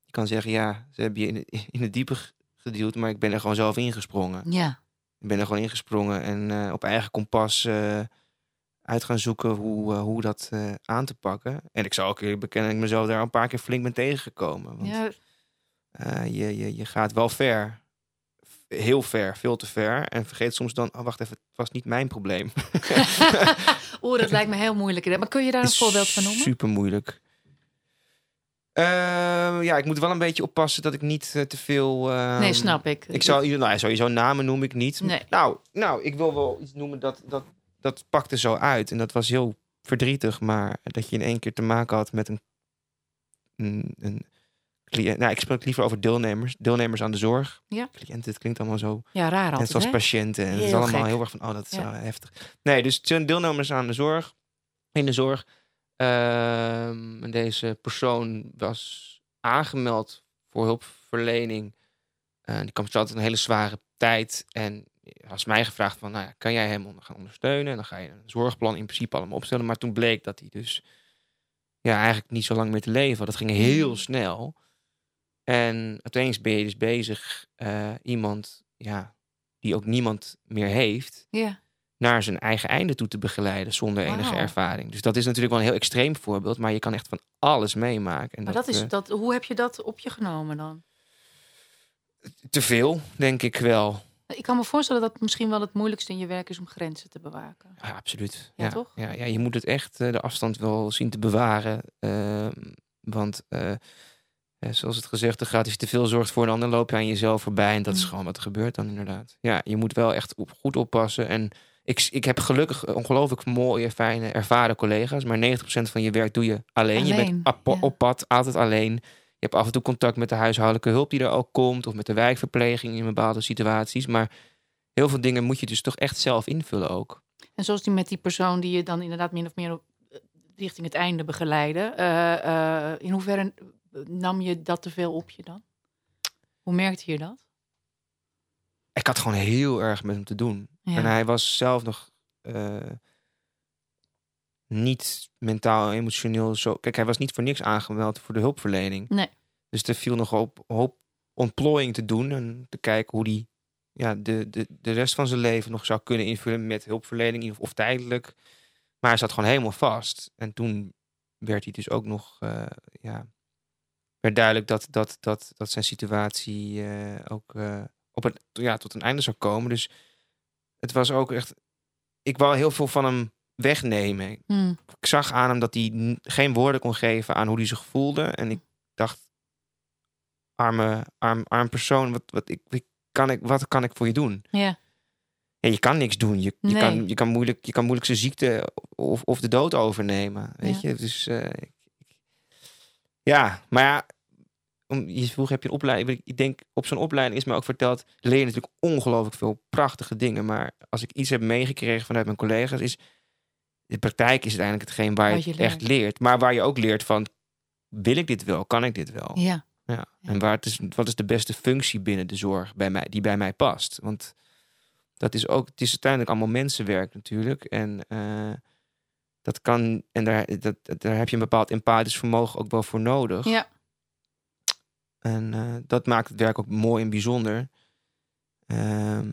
[SPEAKER 3] je kan zeggen, ja, ze hebben je in, het- in het diepe geduwd. Maar ik ben er gewoon zelf ingesprongen.
[SPEAKER 2] Ja.
[SPEAKER 3] Ik ben er gewoon ingesprongen en eh, op eigen kompas eh, uit gaan zoeken hoe, eh, hoe dat aan te pakken. En ik zou ook eerlijk bekennen dat ik mezelf daar een paar keer flink ben tegengekomen. Want
[SPEAKER 2] ja.
[SPEAKER 3] je, je, je gaat wel ver. Heel ver, veel te ver. En vergeet soms dan, oh wacht even, het was niet mijn probleem.
[SPEAKER 2] Oeh, dat lijkt me heel moeilijk. Maar kun je daar een voorbeeld van noemen?
[SPEAKER 3] Super moeilijk. Ja, ik moet wel een beetje oppassen dat ik niet eh, te veel. ehm,
[SPEAKER 2] nee, snap ik.
[SPEAKER 3] Ik zou nou, sowieso namen noem ik niet.
[SPEAKER 2] Nee.
[SPEAKER 3] Nou, nou, ik wil wel iets noemen dat, dat, dat pakte zo uit. En dat was heel verdrietig, maar dat je in één keer te maken had met een, een, een cliënt. Nou, ik spreek liever over deelnemers. Deelnemers aan de zorg.
[SPEAKER 2] Ja.
[SPEAKER 3] Cliënten, het klinkt allemaal zo.
[SPEAKER 2] Ja, raar altijd,
[SPEAKER 3] zoals
[SPEAKER 2] hè?
[SPEAKER 3] patiënten. En het is allemaal
[SPEAKER 2] gek.
[SPEAKER 3] heel erg van, oh, dat is
[SPEAKER 2] Ja.
[SPEAKER 3] zo heftig. Nee, dus deelnemers aan de zorg. In de zorg. Ehm, en deze persoon was aangemeld voor hulpverlening. En die kwam altijd een hele zware tijd. En was mij gevraagd van, nou ja, kan jij hem gaan ondersteunen? En dan ga je een zorgplan in principe allemaal opstellen. Maar toen bleek dat hij dus ja, eigenlijk niet zo lang meer te leven had. Dat ging heel
[SPEAKER 2] Mm.
[SPEAKER 3] snel. En opeens ben je dus bezig eh, iemand ja, die ook niemand meer heeft,
[SPEAKER 2] Ja.
[SPEAKER 3] Naar zijn eigen einde toe te begeleiden zonder enige ervaring. Dus dat is natuurlijk wel een heel extreem voorbeeld, maar je kan echt van alles meemaken. En
[SPEAKER 2] Maar dat is,
[SPEAKER 3] eh,
[SPEAKER 2] dat, hoe heb je dat op je genomen dan?
[SPEAKER 3] te veel, denk ik wel.
[SPEAKER 2] Ik kan me voorstellen dat het misschien wel het moeilijkste in je werk is om grenzen te bewaken.
[SPEAKER 3] Ja, absoluut.
[SPEAKER 2] Ja,
[SPEAKER 3] Ja,
[SPEAKER 2] toch?
[SPEAKER 3] Ja, ja, je moet het echt eh, de afstand wel zien te bewaren. Ehm, want eh, zoals het gezegd gaat, als je te veel zorgt voor een ander, loop je aan jezelf voorbij. En dat is
[SPEAKER 2] Mm.
[SPEAKER 3] gewoon wat er gebeurt dan inderdaad. Ja, je moet wel echt op, goed oppassen. En ik, ik heb gelukkig ongelooflijk mooie, fijne, ervaren collega's. Maar 90% van je werk doe je alleen. je bent
[SPEAKER 2] ja.
[SPEAKER 3] op pad, altijd alleen. Je hebt af en toe contact met de huishoudelijke hulp die er ook komt. Of met de wijkverpleging in bepaalde situaties. Maar heel veel dingen moet je dus toch echt zelf invullen ook.
[SPEAKER 2] En zoals die met die persoon die je dan inderdaad min of meer op, eh, richting het einde begeleide. eh, eh, in hoeverre nam je dat te veel op je dan? Hoe merkte je dat?
[SPEAKER 3] ik had gewoon heel erg met hem te doen.
[SPEAKER 2] Ja.
[SPEAKER 3] En hij was zelf nog eh, niet mentaal, emotioneel zo. Kijk, hij was niet voor niks aangemeld voor de hulpverlening.
[SPEAKER 2] Nee.
[SPEAKER 3] Dus er viel nog hoop, hoop ontplooiing te doen en te kijken hoe hij ja, de, de, de rest van zijn leven nog zou kunnen invullen met hulpverlening of, of tijdelijk. Maar hij zat gewoon helemaal vast. En toen werd hij dus ook nog, eh, ja, werd duidelijk dat, dat, dat, dat zijn situatie eh, ook op het, ja, tot een einde zou komen. Dus het was ook echt, ik wou heel veel van hem wegnemen.
[SPEAKER 2] Hm.
[SPEAKER 3] Ik zag aan hem dat hij geen woorden kon geven aan hoe hij zich voelde. En ik dacht, arme, arm, arm persoon, wat, wat, ik, ik- kan ik, wat kan ik voor je doen?
[SPEAKER 2] Ja.
[SPEAKER 3] Ja, je kan niks doen. Je, je,
[SPEAKER 2] Nee.
[SPEAKER 3] kan, je, kan, moeilijk, je kan moeilijk zijn ziekte of, of de dood overnemen. Weet
[SPEAKER 2] Ja.
[SPEAKER 3] je? Dus ik- ik- ja, maar ja, om, je vroeg heb je een opleiding. Ik denk op zo'n opleiding is me ook verteld, leer je natuurlijk ongelooflijk veel prachtige dingen. Maar als ik iets heb meegekregen vanuit mijn collega's, is de praktijk is uiteindelijk hetgeen waar je, echt
[SPEAKER 2] leert.
[SPEAKER 3] Maar waar je ook leert van, wil ik dit wel? Kan ik dit wel?
[SPEAKER 2] Ja.
[SPEAKER 3] Ja. En waar het is, wat is de beste functie binnen de zorg bij mij, die bij mij past? Want dat is ook, het is uiteindelijk allemaal mensenwerk natuurlijk. En eh, Dat kan, en daar, dat- daar heb je een bepaald empathisch vermogen ook wel voor nodig.
[SPEAKER 2] Ja.
[SPEAKER 3] En eh, dat maakt het werk ook mooi en bijzonder. Ehm,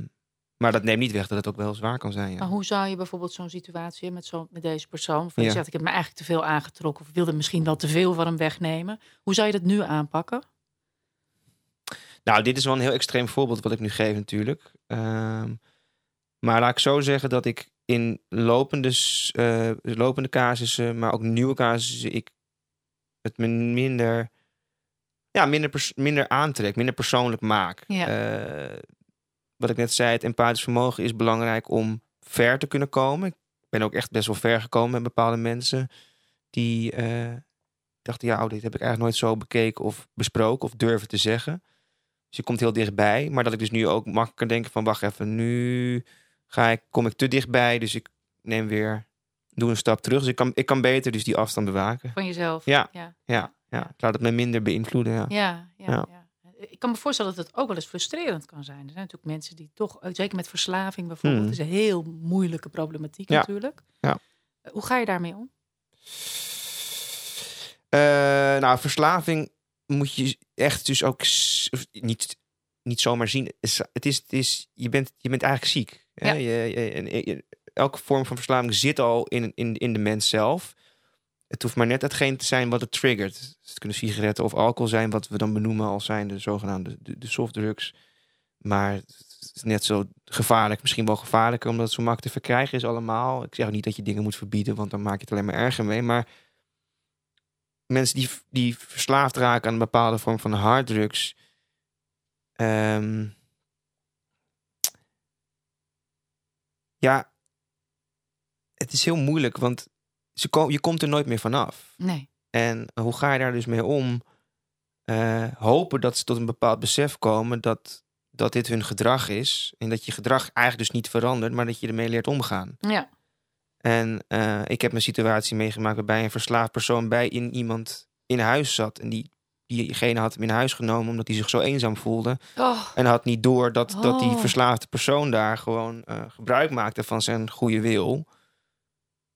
[SPEAKER 3] maar dat neemt niet weg dat het ook wel zwaar kan zijn. Ja.
[SPEAKER 2] Maar hoe zou je bijvoorbeeld zo'n situatie met, zo, met deze persoon... Van je
[SPEAKER 3] Ja.
[SPEAKER 2] zegt, ik heb me eigenlijk te veel aangetrokken... of wilde misschien wel te veel van hem wegnemen. Hoe zou je dat nu aanpakken?
[SPEAKER 3] Nou, dit is wel een heel extreem voorbeeld wat ik nu geef natuurlijk. Ehm, maar laat ik zo zeggen dat ik in lopende, eh, lopende casussen, maar ook nieuwe casussen, ik het me minder, ja, minder, minder aantrek, minder persoonlijk maak.
[SPEAKER 2] Ja.
[SPEAKER 3] Eh, wat ik net zei, het empathisch vermogen is belangrijk om ver te kunnen komen. Ik ben ook echt best wel ver gekomen met bepaalde mensen die eh, dachten, ja, oh, dit heb ik eigenlijk nooit zo bekeken of besproken of durven te zeggen. Dus je komt heel dichtbij. Maar dat ik dus nu ook makkelijker denk van wacht even, nu ga ik, kom ik te dichtbij. Dus ik neem weer, doe een stap terug. Dus ik kan, ik kan beter dus die afstand bewaken.
[SPEAKER 2] Van jezelf?
[SPEAKER 3] Ja.
[SPEAKER 2] Ja,
[SPEAKER 3] Ja, ja. ik laat het me minder beïnvloeden. Ja.
[SPEAKER 2] ja, ja,
[SPEAKER 3] Ja.
[SPEAKER 2] ja. Ik kan me voorstellen dat het ook wel eens frustrerend kan zijn. Er zijn natuurlijk mensen die toch, zeker met verslaving bijvoorbeeld...
[SPEAKER 3] Hmm.
[SPEAKER 2] is een heel moeilijke problematiek natuurlijk.
[SPEAKER 3] Ja.
[SPEAKER 2] Hoe ga je daarmee om?
[SPEAKER 3] Eh, nou, verslaving moet je echt dus ook niet, niet zomaar zien. Is- Het is, het is, je, bent, je bent eigenlijk ziek. Hè? Je, je- elke vorm van verslaving zit al in, in, in de mens zelf. Het hoeft maar net hetgeen te zijn wat het triggert. Dus het kunnen sigaretten of alcohol zijn, wat we dan benoemen als zijn de zogenaamde de, de softdrugs. Maar het is net zo gevaarlijk, misschien wel gevaarlijker, omdat het zo makkelijk te verkrijgen is allemaal. Ik zeg ook niet dat je dingen moet verbieden, want dan maak je het alleen maar erger mee. Maar mensen die, die verslaafd raken aan een bepaalde vorm van harddrugs. ehm, ja, het is heel moeilijk, want ze ko- je komt er nooit meer vanaf.
[SPEAKER 2] Nee.
[SPEAKER 3] En hoe ga je daar dus mee om? Eh, hopen dat ze tot een bepaald besef komen dat, dat dit hun gedrag is. En dat je gedrag eigenlijk dus niet verandert, maar dat je ermee leert omgaan.
[SPEAKER 2] Ja.
[SPEAKER 3] En eh, ik heb een situatie meegemaakt waarbij een verslaafd persoon bij in iemand in huis zat. En die, diegene had hem in huis genomen omdat hij zich zo eenzaam voelde.
[SPEAKER 2] Oh,
[SPEAKER 3] En had niet door dat, dat die
[SPEAKER 2] Oh.
[SPEAKER 3] verslaafde persoon daar gewoon eh, gebruik maakte van zijn goede wil.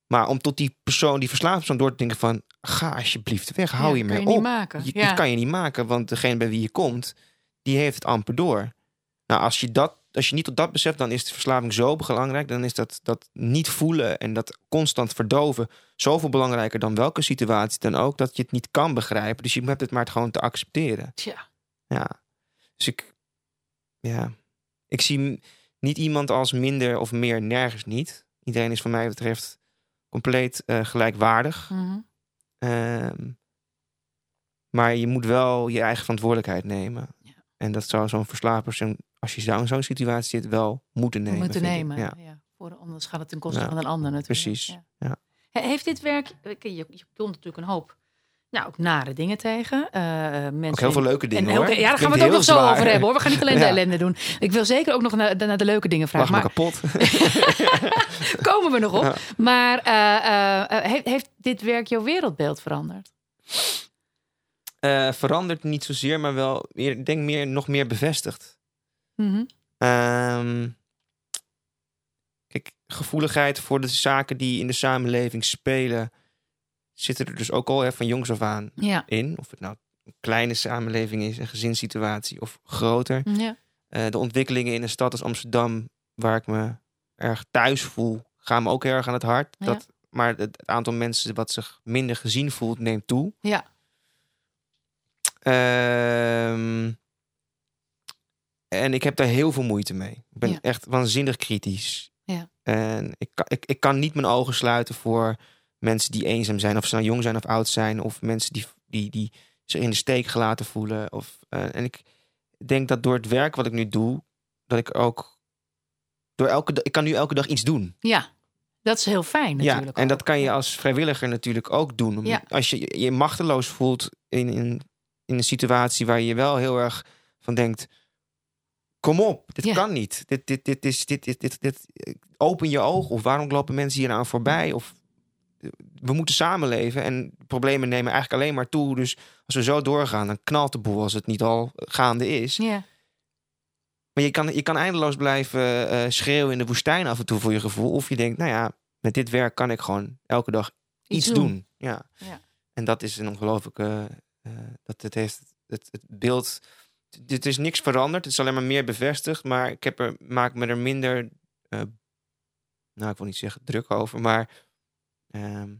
[SPEAKER 3] Maar om tot die persoon, die verslaafde persoon, door te denken van... ga alsjeblieft weg, hou
[SPEAKER 2] ja,
[SPEAKER 3] je
[SPEAKER 2] kan
[SPEAKER 3] mee
[SPEAKER 2] je niet
[SPEAKER 3] op.
[SPEAKER 2] maken.
[SPEAKER 3] Je,
[SPEAKER 2] ja.
[SPEAKER 3] Dit kan je niet maken, want degene bij wie je komt, die heeft het amper door. Nou, als je, dat, als je niet tot dat beseft, dan is de verslaving zo belangrijk. Dan is dat, dat niet voelen en dat constant verdoven zoveel belangrijker dan welke situatie dan ook, dat je het niet kan begrijpen. Dus je hebt het maar gewoon te accepteren.
[SPEAKER 2] Tja.
[SPEAKER 3] Ja. Dus ik, ja, ik zie niet iemand als minder of meer nergens niet. Iedereen is van mij betreft compleet eh, gelijkwaardig.
[SPEAKER 2] Mhm.
[SPEAKER 3] Ehm, maar je moet wel je eigen verantwoordelijkheid nemen.
[SPEAKER 2] Ja.
[SPEAKER 3] En dat zou zo'n verslaafd persoon, als je zo in zo'n situatie zit, wel moeten nemen.
[SPEAKER 2] moeten nemen.
[SPEAKER 3] Ja.
[SPEAKER 2] Ja. Voor, anders gaat het ten koste
[SPEAKER 3] Ja,
[SPEAKER 2] van een ander natuurlijk.
[SPEAKER 3] precies.
[SPEAKER 2] Heeft dit werk... Je, je natuurlijk een hoop... Nou, ook nare dingen tegen. eh mensen
[SPEAKER 3] Ook heel veel leuke dingen
[SPEAKER 2] en heel-
[SPEAKER 3] hoor.
[SPEAKER 2] Ja, daar gaan we het ook nog zo over hebben hoor. We gaan niet alleen de
[SPEAKER 3] Ja.
[SPEAKER 2] ellende doen. Ik wil zeker ook nog naar, naar de leuke dingen vragen.
[SPEAKER 3] Lach me
[SPEAKER 2] Maar
[SPEAKER 3] kapot.
[SPEAKER 2] komen we nog op.
[SPEAKER 3] Ja.
[SPEAKER 2] Maar eh, eh, heeft, heeft dit werk jouw wereldbeeld veranderd?
[SPEAKER 3] Verandert niet zozeer, maar wel, meer, ik denk meer, nog meer bevestigd.
[SPEAKER 2] Mhm.
[SPEAKER 3] Ehm, kijk, gevoeligheid voor de zaken die in de samenleving spelen, zitten er dus ook al hè, van jongs af aan
[SPEAKER 2] Ja.
[SPEAKER 3] in. Of het nou een kleine samenleving is, een gezinssituatie of groter.
[SPEAKER 2] ja.
[SPEAKER 3] Eh, de ontwikkelingen in een stad als Amsterdam, waar ik me erg thuis voel, gaan me ook heel erg aan het hart.
[SPEAKER 2] Ja.
[SPEAKER 3] Dat, maar het, het aantal mensen wat zich minder gezien voelt, neemt toe.
[SPEAKER 2] Ja.
[SPEAKER 3] Ehm, en ik heb daar heel veel moeite mee. Ik ben echt waanzinnig kritisch.
[SPEAKER 2] Ja.
[SPEAKER 3] En ik, ik, ik kan niet mijn ogen sluiten voor mensen die eenzaam zijn, of ze nou jong zijn of oud zijn, of mensen die, die, die zich in de steek gelaten voelen. Of, eh, en ik denk dat door het werk wat ik nu doe, dat ik ook door elke ik kan nu elke dag iets doen.
[SPEAKER 2] Ja. Dat is heel fijn
[SPEAKER 3] Ja,
[SPEAKER 2] natuurlijk.
[SPEAKER 3] en dat kan je als vrijwilliger natuurlijk ook doen. Om-
[SPEAKER 2] Ja.
[SPEAKER 3] Als je je machteloos voelt in, in, in een situatie waar je wel heel erg van denkt: kom op, dit
[SPEAKER 2] Ja.
[SPEAKER 3] kan niet. Dit, dit, dit, is, dit, dit, dit, dit, open je ogen. Of waarom lopen mensen hier aan voorbij? Of we moeten samenleven en problemen nemen eigenlijk alleen maar toe. Dus als we zo doorgaan, dan knalt de boel als het niet al gaande is.
[SPEAKER 2] Ja.
[SPEAKER 3] Maar je kan, je kan eindeloos blijven eh, schreeuwen in de woestijn af en toe voor je gevoel. Of je denkt, nou ja, met dit werk kan ik gewoon elke dag iets, doen. Ja.
[SPEAKER 2] Ja.
[SPEAKER 3] En dat is een ongelooflijke. eh, dat het heeft het, het beeld. Dit is niks veranderd. Het is alleen maar meer bevestigd. Maar ik heb er, maak me er minder. eh, nou, ik wil niet zeggen druk over, maar. Ehm,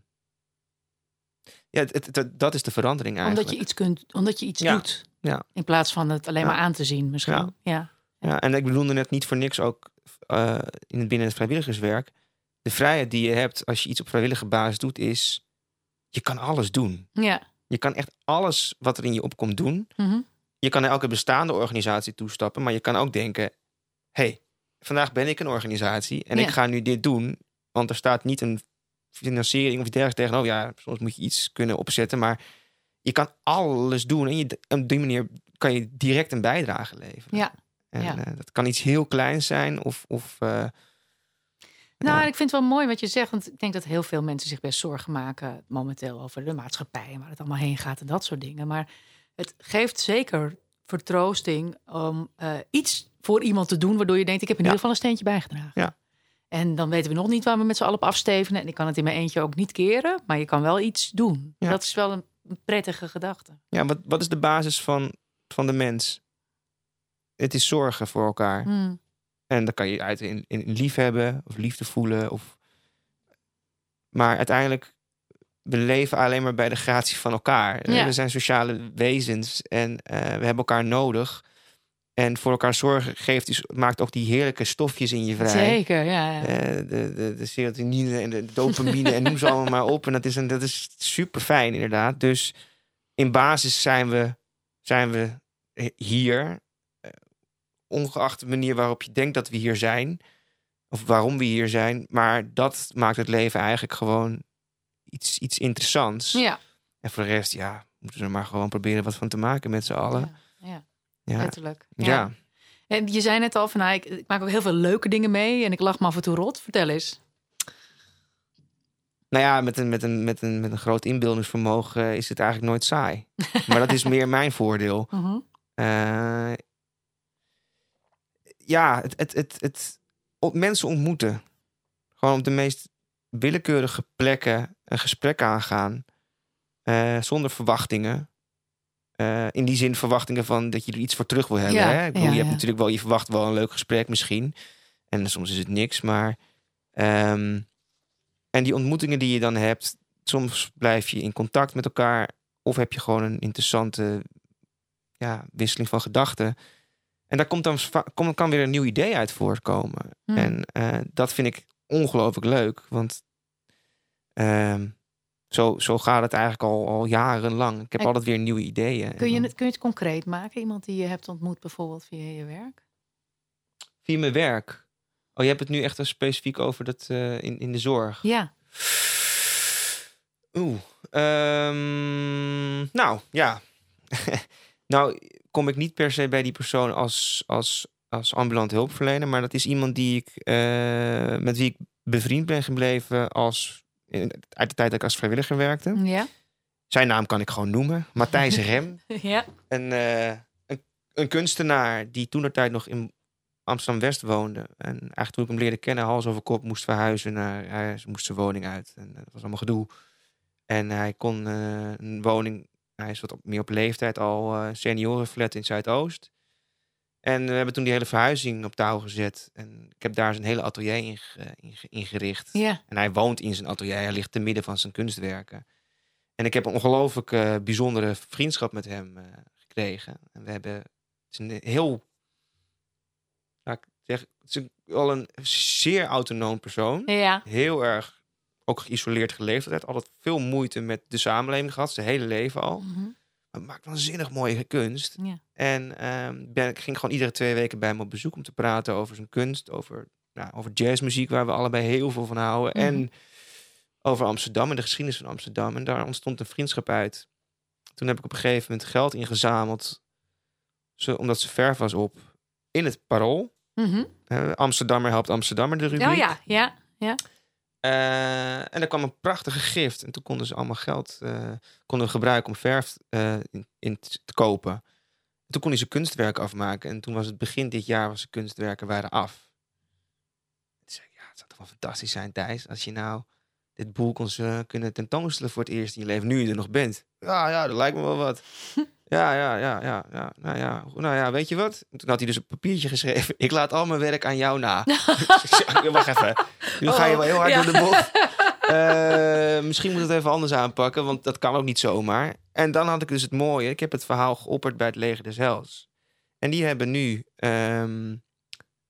[SPEAKER 3] ja, het, het- het- dat is de verandering eigenlijk.
[SPEAKER 2] Omdat je iets kunt, omdat je iets
[SPEAKER 3] Ja.
[SPEAKER 2] doet.
[SPEAKER 3] Ja.
[SPEAKER 2] In plaats van het alleen maar aan te zien misschien.
[SPEAKER 3] Ja.
[SPEAKER 2] Ja.
[SPEAKER 3] En ik bedoelde net niet voor niks ook eh, in het binnen het vrijwilligerswerk. De vrijheid die je hebt als je iets op vrijwillige basis doet, is je kan alles doen.
[SPEAKER 2] Ja.
[SPEAKER 3] Je kan echt alles wat er in je opkomt doen.
[SPEAKER 2] Mhm.
[SPEAKER 3] Je kan naar elke bestaande organisatie toestappen, maar je kan ook denken: hey, vandaag ben ik een organisatie en
[SPEAKER 2] Ja.
[SPEAKER 3] ik ga nu dit doen, want er staat niet een financiering of iets dergelijks tegenover. Ja, soms moet je iets kunnen opzetten, maar je kan alles doen en je, op die manier kan je direct een bijdrage leveren.
[SPEAKER 2] Ja.
[SPEAKER 3] En
[SPEAKER 2] Ja.
[SPEAKER 3] eh, dat kan iets heel kleins zijn of, of eh,
[SPEAKER 2] Nou, ik vind het wel mooi wat je zegt. Want ik denk dat heel veel mensen zich best zorgen maken momenteel over de maatschappij en waar het allemaal heen gaat en dat soort dingen. Maar het geeft zeker vertroosting om eh, iets voor iemand te doen, waardoor je denkt: ik heb in
[SPEAKER 3] Ja.
[SPEAKER 2] ieder geval een steentje bijgedragen.
[SPEAKER 3] Ja.
[SPEAKER 2] En dan weten we nog niet waar we met z'n allen op afstevenen. En ik kan het in mijn eentje ook niet keren, maar je kan wel iets doen.
[SPEAKER 3] Ja.
[SPEAKER 2] Dat is wel een prettige gedachte.
[SPEAKER 3] ja, wat, wat is de basis van, van de mens? Het is zorgen voor elkaar.
[SPEAKER 2] Hmm.
[SPEAKER 3] En dan kan je uit in, in liefhebben of liefde voelen. Of... Maar uiteindelijk, we leven alleen maar bij de gratie van elkaar.
[SPEAKER 2] Ja.
[SPEAKER 3] We zijn sociale wezens en eh, we hebben elkaar nodig. En voor elkaar zorgen geeft dus, maakt ook die heerlijke stofjes in je vrij.
[SPEAKER 2] Zeker, ja. ja.
[SPEAKER 3] Eh, de, de, de serotonine en de dopamine en noem ze allemaal maar op. En dat is, een, dat is super fijn inderdaad. Dus in basis zijn we, zijn we hier. eh, ongeacht de manier waarop je denkt dat we hier zijn. Of waarom we hier zijn. Maar dat maakt het leven eigenlijk gewoon iets, iets interessants.
[SPEAKER 2] ja.
[SPEAKER 3] En voor de rest, ja, moeten we er maar gewoon proberen wat van te maken met z'n allen.
[SPEAKER 2] Ja, ja,
[SPEAKER 3] Ja,
[SPEAKER 2] letterlijk.
[SPEAKER 3] ja.
[SPEAKER 2] En je zei net al van, nou, ik, ik maak ook heel veel leuke dingen mee en ik lach me af en toe rot. Vertel eens.
[SPEAKER 3] Nou ja, met een, met een, met een, met een groot inbeeldingsvermogen is het eigenlijk nooit saai. maar dat is meer mijn voordeel.
[SPEAKER 2] Mhm.
[SPEAKER 3] Eh, ja, het, het, het, het, op mensen ontmoeten. Gewoon op de meest willekeurige plekken een gesprek aangaan. eh, zonder verwachtingen. Eh, in die zin verwachtingen van dat je er iets voor terug wil hebben.
[SPEAKER 2] Ja,
[SPEAKER 3] hè? Ik bedoel,
[SPEAKER 2] ja,
[SPEAKER 3] je hebt
[SPEAKER 2] ja.
[SPEAKER 3] natuurlijk wel, je verwacht wel een leuk gesprek misschien. En soms is het niks, maar. ehm, en die ontmoetingen die je dan hebt, soms blijf je in contact met elkaar. Of heb je gewoon een interessante ja, wisseling van gedachten. En daar komt dan komt, kan weer een nieuw idee uit voortkomen.
[SPEAKER 2] Hmm.
[SPEAKER 3] En eh, dat vind ik ongelooflijk leuk. Want ehm, zo, zo gaat het eigenlijk al, al jarenlang. Ik heb
[SPEAKER 2] En-
[SPEAKER 3] altijd weer nieuwe ideeën.
[SPEAKER 2] Kun je, het, kun je het concreet maken? Iemand die je hebt ontmoet bijvoorbeeld via je werk?
[SPEAKER 3] Via mijn werk. Oh, je hebt het nu echt specifiek over dat eh, in, in de zorg.
[SPEAKER 2] Ja.
[SPEAKER 3] Oeh. ehm, nou, ja. nou, kom ik niet per se bij die persoon als, als, als ambulant hulpverlener. Maar dat is iemand die ik, eh, met wie ik bevriend ben gebleven als, uit de tijd dat ik als vrijwilliger werkte.
[SPEAKER 2] Ja.
[SPEAKER 3] Zijn naam kan ik gewoon noemen. Matthijs Rem.
[SPEAKER 2] ja.
[SPEAKER 3] Een, eh, een, een kunstenaar die toen de tijd nog in Amsterdam-West woonde. En eigenlijk toen ik hem leerde kennen, hals over kop moest verhuizen. Naar, hij moest zijn woning uit. En dat was allemaal gedoe. En hij kon eh, een woning... Hij is wat op, meer op leeftijd al eh seniorenflat in Zuidoost. En we hebben toen die hele verhuizing op touw gezet. En ik heb daar zijn hele atelier in ge- in ge- ingericht.
[SPEAKER 2] Ja.
[SPEAKER 3] En hij woont in zijn atelier. Hij ligt te midden van zijn kunstwerken. En ik heb een ongelooflijk eh, bijzondere vriendschap met hem eh, gekregen. En we hebben... Het is een heel... laat ik zeggen, het is een, wel een zeer autonoom persoon.
[SPEAKER 2] Ja.
[SPEAKER 3] Heel erg ook geïsoleerd geleefd. Altijd, altijd veel moeite met de samenleving gehad. Zijn hele leven al.
[SPEAKER 2] Mhm.
[SPEAKER 3] Maakt waanzinnig mooie kunst.
[SPEAKER 2] Ja.
[SPEAKER 3] En ehm, ben, ik ging gewoon iedere twee weken bij hem op bezoek om te praten over zijn kunst, over, nou, over jazzmuziek, waar we allebei heel veel van houden.
[SPEAKER 2] Mhm.
[SPEAKER 3] En over Amsterdam en de geschiedenis van Amsterdam. En daar ontstond een vriendschap uit. Toen heb ik op een gegeven moment geld ingezameld, ze, omdat ze verf was op, in het Parool.
[SPEAKER 2] Mhm.
[SPEAKER 3] Eh, Amsterdammer helpt Amsterdammer, de rubriek.
[SPEAKER 2] Oh ja, ja. ja.
[SPEAKER 3] Eh, en er kwam een prachtige gift. En toen konden ze allemaal geld eh, konden gebruiken om verf eh, in, in te kopen. En toen kon hij zijn kunstwerken afmaken. En toen was het begin dit jaar, was zijn kunstwerken waren af. Toen zei ik, ja, het zou toch wel fantastisch zijn, Thijs, als je nou dit boek kon kunnen tentoonstellen voor het eerst in je leven, nu je er nog bent. Ja, ja, dat lijkt me wel wat. Ja, ja, ja, ja, ja. Nou ja, nou ja, weet je wat? Toen had hij dus op papiertje geschreven. Ik laat al mijn werk aan jou na. Wacht even. Nu ga je wel heel hard
[SPEAKER 2] Ja.
[SPEAKER 3] door de bocht. Eh, misschien moet het even anders aanpakken, want dat kan ook niet zomaar. En dan had ik dus het mooie. Ik heb het verhaal geopperd bij het Leger des Hels. En die hebben nu ehm,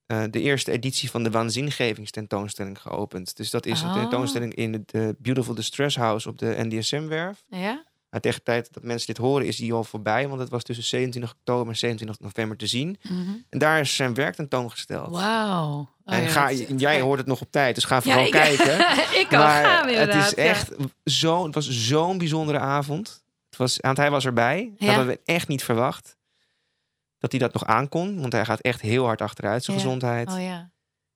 [SPEAKER 3] eh, de eerste editie van de Waanzingevingstentoonstelling geopend. Dus dat is een
[SPEAKER 2] Oh.
[SPEAKER 3] tentoonstelling in het eh, Beautiful Distress House op de NDSM-werf.
[SPEAKER 2] Ja?
[SPEAKER 3] Maar tegen de tijd dat mensen dit horen is die al voorbij. Want het was tussen 27 oktober en 27 november te zien.
[SPEAKER 2] Mhm.
[SPEAKER 3] En daar is zijn werk tentoongesteld.
[SPEAKER 2] Wauw. Oh
[SPEAKER 3] en ga, jij hoort het nog op tijd, dus ga
[SPEAKER 2] Ja,
[SPEAKER 3] vooral
[SPEAKER 2] ik-
[SPEAKER 3] kijken.
[SPEAKER 2] ik kan
[SPEAKER 3] maar
[SPEAKER 2] gaan
[SPEAKER 3] het is echt zo, het was zo'n bijzondere avond. Het was, want hij was erbij. Dat hadden we echt niet verwacht. Dat hij dat nog aankon. Want hij gaat echt heel hard achteruit, zijn gezondheid.
[SPEAKER 2] Oh ja.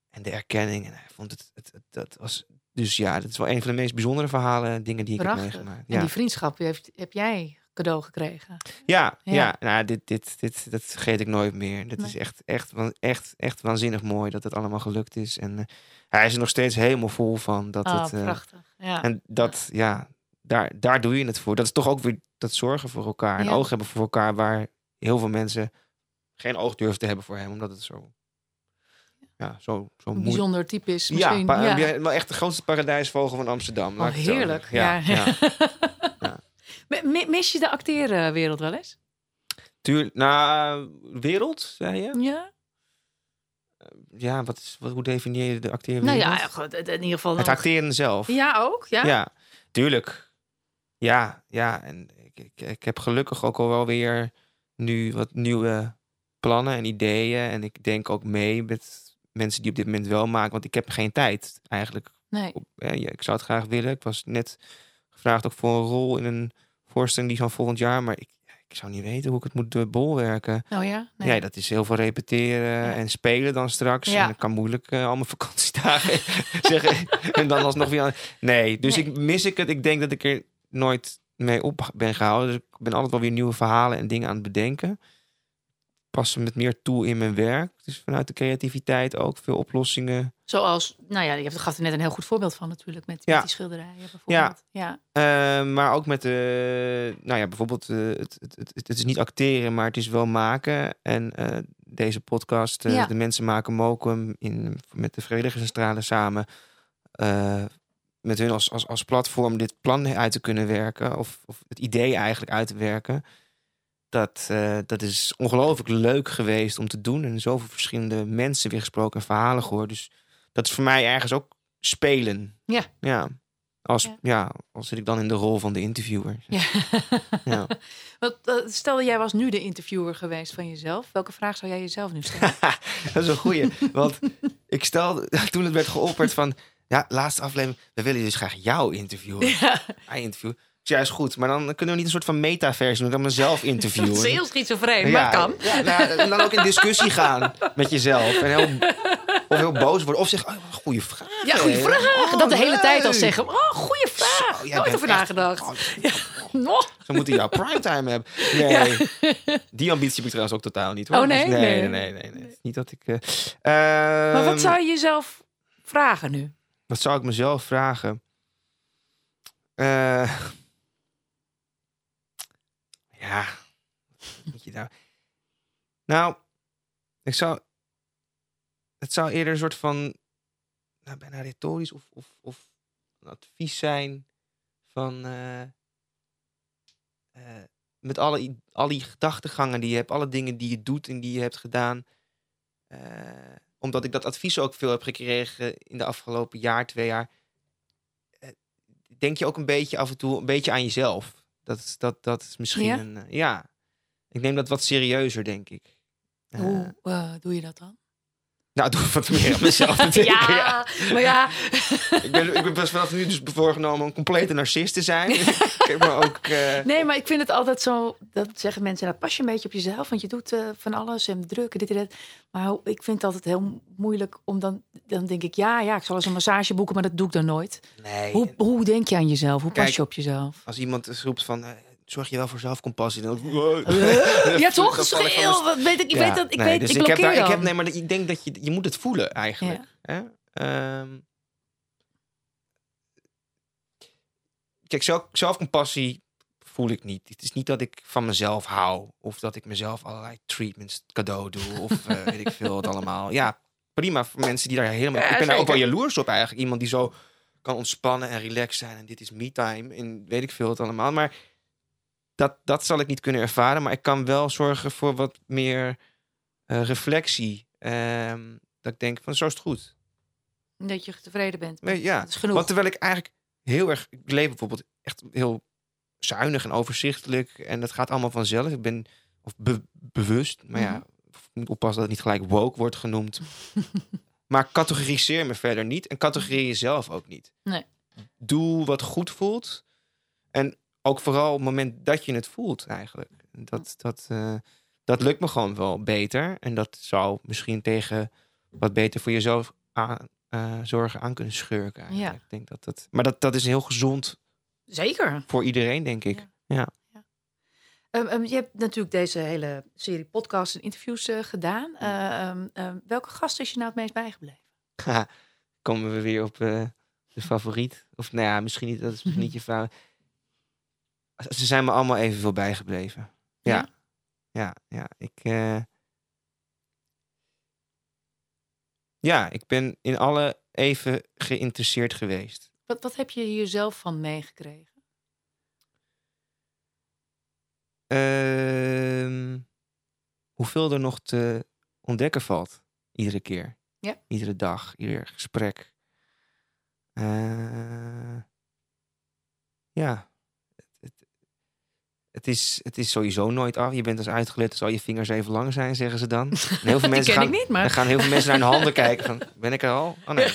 [SPEAKER 3] En de erkenning. En hij vond het, het, het- dat was... Dus ja, dat is wel een van de meest bijzondere verhalen, dingen die ik
[SPEAKER 2] Prachtig.
[SPEAKER 3] heb meegemaakt.
[SPEAKER 2] En die vriendschap heeft, heb jij cadeau gekregen.
[SPEAKER 3] ja,
[SPEAKER 2] Ja.
[SPEAKER 3] ja. nou, dit, dit, dit, dat vergeet ik nooit meer.
[SPEAKER 2] Nee.
[SPEAKER 3] is echt, echt, echt, echt waanzinnig mooi dat het allemaal gelukt is. En eh, hij is er nog steeds helemaal vol van. Dat
[SPEAKER 2] Oh,
[SPEAKER 3] het, eh,
[SPEAKER 2] prachtig. Ja.
[SPEAKER 3] En dat, ja, daar, daar doe je het voor. Dat is toch ook weer dat zorgen voor elkaar. En oog hebben voor elkaar, waar heel veel mensen geen oog durven te hebben voor hem, omdat het zo, ja, zo, zo
[SPEAKER 2] bijzonder type is
[SPEAKER 3] Ja,
[SPEAKER 2] misschien. Ja,
[SPEAKER 3] ja, wel echt de grootste paradijsvogel van Amsterdam.
[SPEAKER 2] Oh, heerlijk. Ja.
[SPEAKER 3] ja.
[SPEAKER 2] Mi- mi- Mis je de acterenwereld wel eens?
[SPEAKER 3] Tuur, nou, wereld, zei je?
[SPEAKER 2] Ja?
[SPEAKER 3] Ja, wat is, wat, hoe definieer je de
[SPEAKER 2] Nou
[SPEAKER 3] acteerwereld?
[SPEAKER 2] ja, goed, in ieder geval.
[SPEAKER 3] Het
[SPEAKER 2] nog-
[SPEAKER 3] acteren zelf.
[SPEAKER 2] Ja, ook? Ja?
[SPEAKER 3] Ja, tuurlijk. Ja, ja. En ik, ik, ik heb gelukkig ook al wel weer nu wat nieuwe plannen en ideeën. En ik denk ook mee met mensen die op dit moment wel maken. Want ik heb geen tijd eigenlijk.
[SPEAKER 2] Nee.
[SPEAKER 3] Op, eh, ja, ik zou het graag willen. Ik was net gevraagd ook voor een rol in een voorstelling die van volgend jaar. Maar ik, ik zou niet weten hoe ik het moet bolwerken.
[SPEAKER 2] Oh ja? Nee.
[SPEAKER 3] Ja, dat is heel veel repeteren
[SPEAKER 2] Ja.
[SPEAKER 3] en spelen dan straks.
[SPEAKER 2] Ja.
[SPEAKER 3] En ik kan moeilijk al mijn vakantiedagen zeggen. En dan alsnog weer aan... Nee, dus
[SPEAKER 2] Nee.
[SPEAKER 3] ik mis ik het. Ik denk dat ik er nooit mee op ben gehouden. Dus ik ben altijd wel weer nieuwe verhalen en dingen aan het bedenken. Passen met meer toe in mijn werk. Dus vanuit de creativiteit ook veel oplossingen.
[SPEAKER 2] Zoals, nou ja, je gaf er net een heel goed voorbeeld van natuurlijk. Met,
[SPEAKER 3] Ja.
[SPEAKER 2] met die schilderijen bijvoorbeeld. Ja.
[SPEAKER 3] Eh, maar ook met de, nou ja, bijvoorbeeld, eh, het, het, het, het is niet acteren, maar het is wel maken. En eh, deze podcast, eh,
[SPEAKER 2] Ja.
[SPEAKER 3] de mensen maken Mokum in, met de Vrijwilligersstralen samen. eh, met hun als, als, als platform dit plan uit te kunnen werken. Of, of het idee eigenlijk uit te werken. Dat, eh, dat is ongelooflijk leuk geweest om te doen. En zoveel verschillende mensen weer gesproken en verhalen gehoord. Dus dat is voor mij ergens ook spelen.
[SPEAKER 2] Ja.
[SPEAKER 3] Ja. Als,
[SPEAKER 2] Ja.
[SPEAKER 3] ja. als zit ik dan in de rol van de interviewer.
[SPEAKER 2] Ja.
[SPEAKER 3] Ja.
[SPEAKER 2] Wat, eh, stel jij was nu de interviewer geweest van jezelf. Welke vraag zou jij jezelf nu stellen?
[SPEAKER 3] dat is een goeie. Want ik stelde, toen het werd geopperd van... Ja, laatste aflevering. We willen dus graag jou interviewen.
[SPEAKER 2] ja,
[SPEAKER 3] Hij interview. Ja, is goed. Maar dan kunnen we niet een soort van meta-versie doen. Dan mezelf
[SPEAKER 2] dat
[SPEAKER 3] interviewen.
[SPEAKER 2] is heel schizofreen, maar het kan.
[SPEAKER 3] Ja, nou, en dan ook in discussie gaan met jezelf. En heel, of heel boos worden. Of zeggen, oh, goede vraag.
[SPEAKER 2] Ja, goede vraag.
[SPEAKER 3] Oh,
[SPEAKER 2] dat de hele tijd al zeggen. Oh, goede vraag.
[SPEAKER 3] Zo,
[SPEAKER 2] Nooit over nagedacht.
[SPEAKER 3] Oh,
[SPEAKER 2] Oh.
[SPEAKER 3] Ze moeten jou primetime hebben. Nee, die ambitie heb ik trouwens ook totaal niet. Hoor.
[SPEAKER 2] Oh, nee?
[SPEAKER 3] Dus nee,
[SPEAKER 2] Nee.
[SPEAKER 3] nee, nee. Niet dat ik... eh,
[SPEAKER 2] Maar
[SPEAKER 3] ehm,
[SPEAKER 2] wat zou je jezelf vragen nu?
[SPEAKER 3] Wat zou ik mezelf vragen? Eh, ja. Moet je nou... nou, ik zou. Het zou eerder een soort van. Nou, bijna retorisch of, of, of advies zijn. Van. eh, eh, met alle, al die gedachtegangen die je hebt, alle dingen die je doet en die je hebt gedaan. eh, omdat ik dat advies ook veel heb gekregen in de afgelopen jaar, twee jaar. denk je ook een beetje af en toe een beetje aan jezelf. Dat, is- dat, dat is misschien
[SPEAKER 2] Ja?
[SPEAKER 3] een. eh, ja, ik neem dat wat serieuzer, denk ik. Eh,
[SPEAKER 2] Hoe eh, doe je dat dan?
[SPEAKER 3] Nou, doe wat meer aan mezelf. ja.
[SPEAKER 2] ja, maar ja.
[SPEAKER 3] Ik ben, ik ben best vanaf nu dus voorgenomen om een complete narcist te zijn. ik me ook. eh,
[SPEAKER 2] Nee, maar ik vind het altijd zo. Dat zeggen mensen, dat pas je een beetje op jezelf. Want je doet eh, van alles en druk en dit en dat. Maar ik vind het altijd heel moeilijk om dan. Dan denk ik, ja, ja, ik zal eens een massage boeken, maar dat doe ik dan nooit.
[SPEAKER 3] nee.
[SPEAKER 2] Hoe, hoe denk je aan jezelf? Hoe pas je op jezelf?
[SPEAKER 3] Als iemand roept van. eh, zorg je wel voor zelfcompassie. Dan,
[SPEAKER 2] ja, toch? Dat is
[SPEAKER 3] ik
[SPEAKER 2] heel. Wat weet ik? Ik
[SPEAKER 3] Ja,
[SPEAKER 2] weet dat. Ik
[SPEAKER 3] nee,
[SPEAKER 2] weet.
[SPEAKER 3] dus
[SPEAKER 2] ik
[SPEAKER 3] ik heb daar, ik heb, nee, maar ik denk dat je, je moet het voelen eigenlijk. Hè? Ehm, kijk, zelf, zelfcompassie voel ik niet. Het is niet dat ik van mezelf hou. Of dat ik mezelf allerlei treatments cadeau doe. Of eh, weet ik veel wat allemaal. Ja, prima voor mensen die daar helemaal...
[SPEAKER 2] Ja,
[SPEAKER 3] ik ben daar ook wel jaloers op eigenlijk. Iemand die zo kan ontspannen en relaxed zijn. En dit is me-time. En weet ik veel wat allemaal. Maar dat, dat zal ik niet kunnen ervaren. Maar ik kan wel zorgen voor wat meer eh, reflectie. Ehm, dat ik denk van zo is het goed.
[SPEAKER 2] Dat je tevreden bent.
[SPEAKER 3] Nee, ja,
[SPEAKER 2] Dat is genoeg.
[SPEAKER 3] Want terwijl ik eigenlijk heel erg... Ik leef bijvoorbeeld echt heel zuinig en overzichtelijk. En dat gaat allemaal vanzelf. Ik ben of be- bewust. Maar ja,
[SPEAKER 2] Mhm.
[SPEAKER 3] moet oppassen dat het niet gelijk woke wordt genoemd. maar categoriseer me verder niet. En categorieer jezelf ook niet.
[SPEAKER 2] Nee.
[SPEAKER 3] Doe wat goed voelt. En ook vooral op het moment dat je het voelt eigenlijk. Dat, dat, eh, dat lukt me gewoon wel beter. En dat zou misschien tegen wat beter voor jezelf aan, eh, zorgen aan kunnen schurken. Eigenlijk.
[SPEAKER 2] Ja.
[SPEAKER 3] Ik denk dat dat, maar dat, dat is heel gezond
[SPEAKER 2] Zeker.
[SPEAKER 3] voor iedereen, denk ik.
[SPEAKER 2] Ehm, ehm, je hebt natuurlijk deze hele serie podcasts en interviews eh, gedaan. Eh, ehm, welke gast is je nou het meest bijgebleven?
[SPEAKER 3] Komen we weer op de favoriet? Of nou ja, misschien niet, dat is misschien niet je vrouw. Ze zijn me allemaal evenveel bijgebleven. Ja.
[SPEAKER 2] Ja?
[SPEAKER 3] Ja, ja. Ik, eh, ja, ik ben in alle even geïnteresseerd geweest.
[SPEAKER 2] Wat, wat heb je hier zelf van meegekregen?
[SPEAKER 3] Ehm, hoeveel er nog te ontdekken valt. Iedere keer.
[SPEAKER 2] Ja.
[SPEAKER 3] Iedere dag, ieder gesprek. Eh, ja. Het, is, het is sowieso nooit af. Je bent als uitgeleerd, dus al je vingers even lang zijn, zeggen ze dan. En heel veel mensen gaan,
[SPEAKER 2] ik niet,
[SPEAKER 3] dan
[SPEAKER 2] maar...
[SPEAKER 3] gaan heel veel mensen naar hun handen kijken. Van, ben ik er al? Oh nee.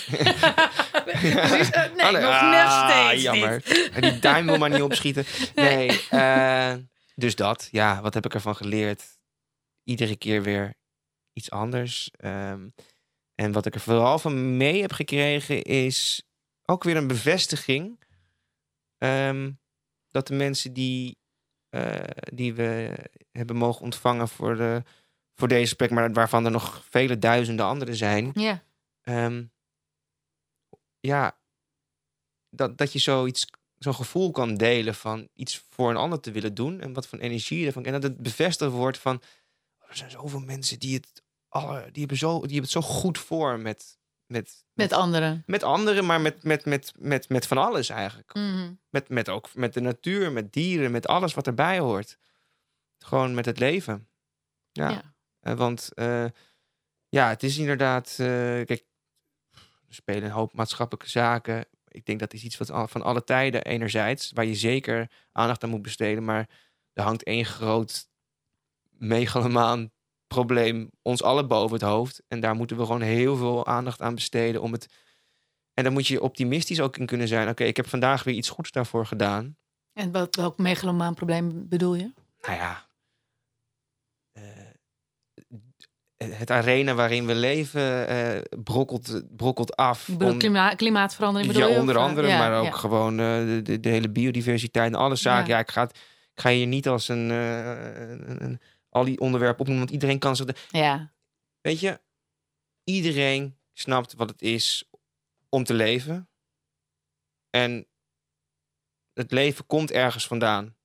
[SPEAKER 2] Precies, eh, nee,
[SPEAKER 3] Oh,
[SPEAKER 2] nog,
[SPEAKER 3] Ah,
[SPEAKER 2] steeds
[SPEAKER 3] jammer.
[SPEAKER 2] niet.
[SPEAKER 3] En die duim wil maar niet opschieten. Nee, eh, dus dat. Ja, wat heb ik ervan geleerd? Iedere keer weer iets anders. Ehm, en wat ik er vooral van mee heb gekregen is ook weer een bevestiging ehm, dat de mensen die, die we hebben mogen ontvangen voor, de, voor deze plek, maar waarvan er nog vele duizenden anderen zijn,
[SPEAKER 2] Ja,
[SPEAKER 3] Ehm, ja, dat, dat je zoiets, zo'n gevoel kan delen van iets voor een ander te willen doen. En wat voor energie ervan. En dat het bevestigd wordt van. "Oh, er zijn zoveel mensen die het, alle, die hebben, zo, die hebben het zo goed voor met. Met,
[SPEAKER 2] met anderen.
[SPEAKER 3] met anderen, maar met, met, met, met, met van alles eigenlijk.
[SPEAKER 2] Mhm.
[SPEAKER 3] Met, met ook met de natuur, met dieren, met alles wat erbij hoort. Gewoon met het leven. Ja.
[SPEAKER 2] Ja.
[SPEAKER 3] Eh, want eh, ja, het is inderdaad. eh, kijk, er spelen een hoop maatschappelijke zaken. Ik denk dat is iets wat al- van alle tijden enerzijds, waar je zeker aandacht aan moet besteden. Maar er hangt één groot megalomaan probleem ons allen boven het hoofd. En daar moeten we gewoon heel veel aandacht aan besteden om het. En dan moet je optimistisch ook in kunnen zijn. Oké, ik heb vandaag weer iets goeds daarvoor gedaan.
[SPEAKER 2] En wat, welk megalomaan probleem bedoel je?
[SPEAKER 3] nou ja, eh, het arena waarin we leven eh, brokkelt, brokkelt af. Om-
[SPEAKER 2] klima klimaatverandering bedoel
[SPEAKER 3] ja,
[SPEAKER 2] je?
[SPEAKER 3] onder
[SPEAKER 2] Of, eh,
[SPEAKER 3] andere,
[SPEAKER 2] ja,
[SPEAKER 3] maar ook
[SPEAKER 2] ja.
[SPEAKER 3] gewoon eh, de, de, de hele biodiversiteit en alle zaken. Ja, ik, ga het, ik ga hier niet als een, eh, een, een- al die onderwerpen opnoemen, want iedereen kan de-
[SPEAKER 2] Ja,
[SPEAKER 3] Weet je, iedereen snapt wat het is om te leven. En het leven komt ergens vandaan.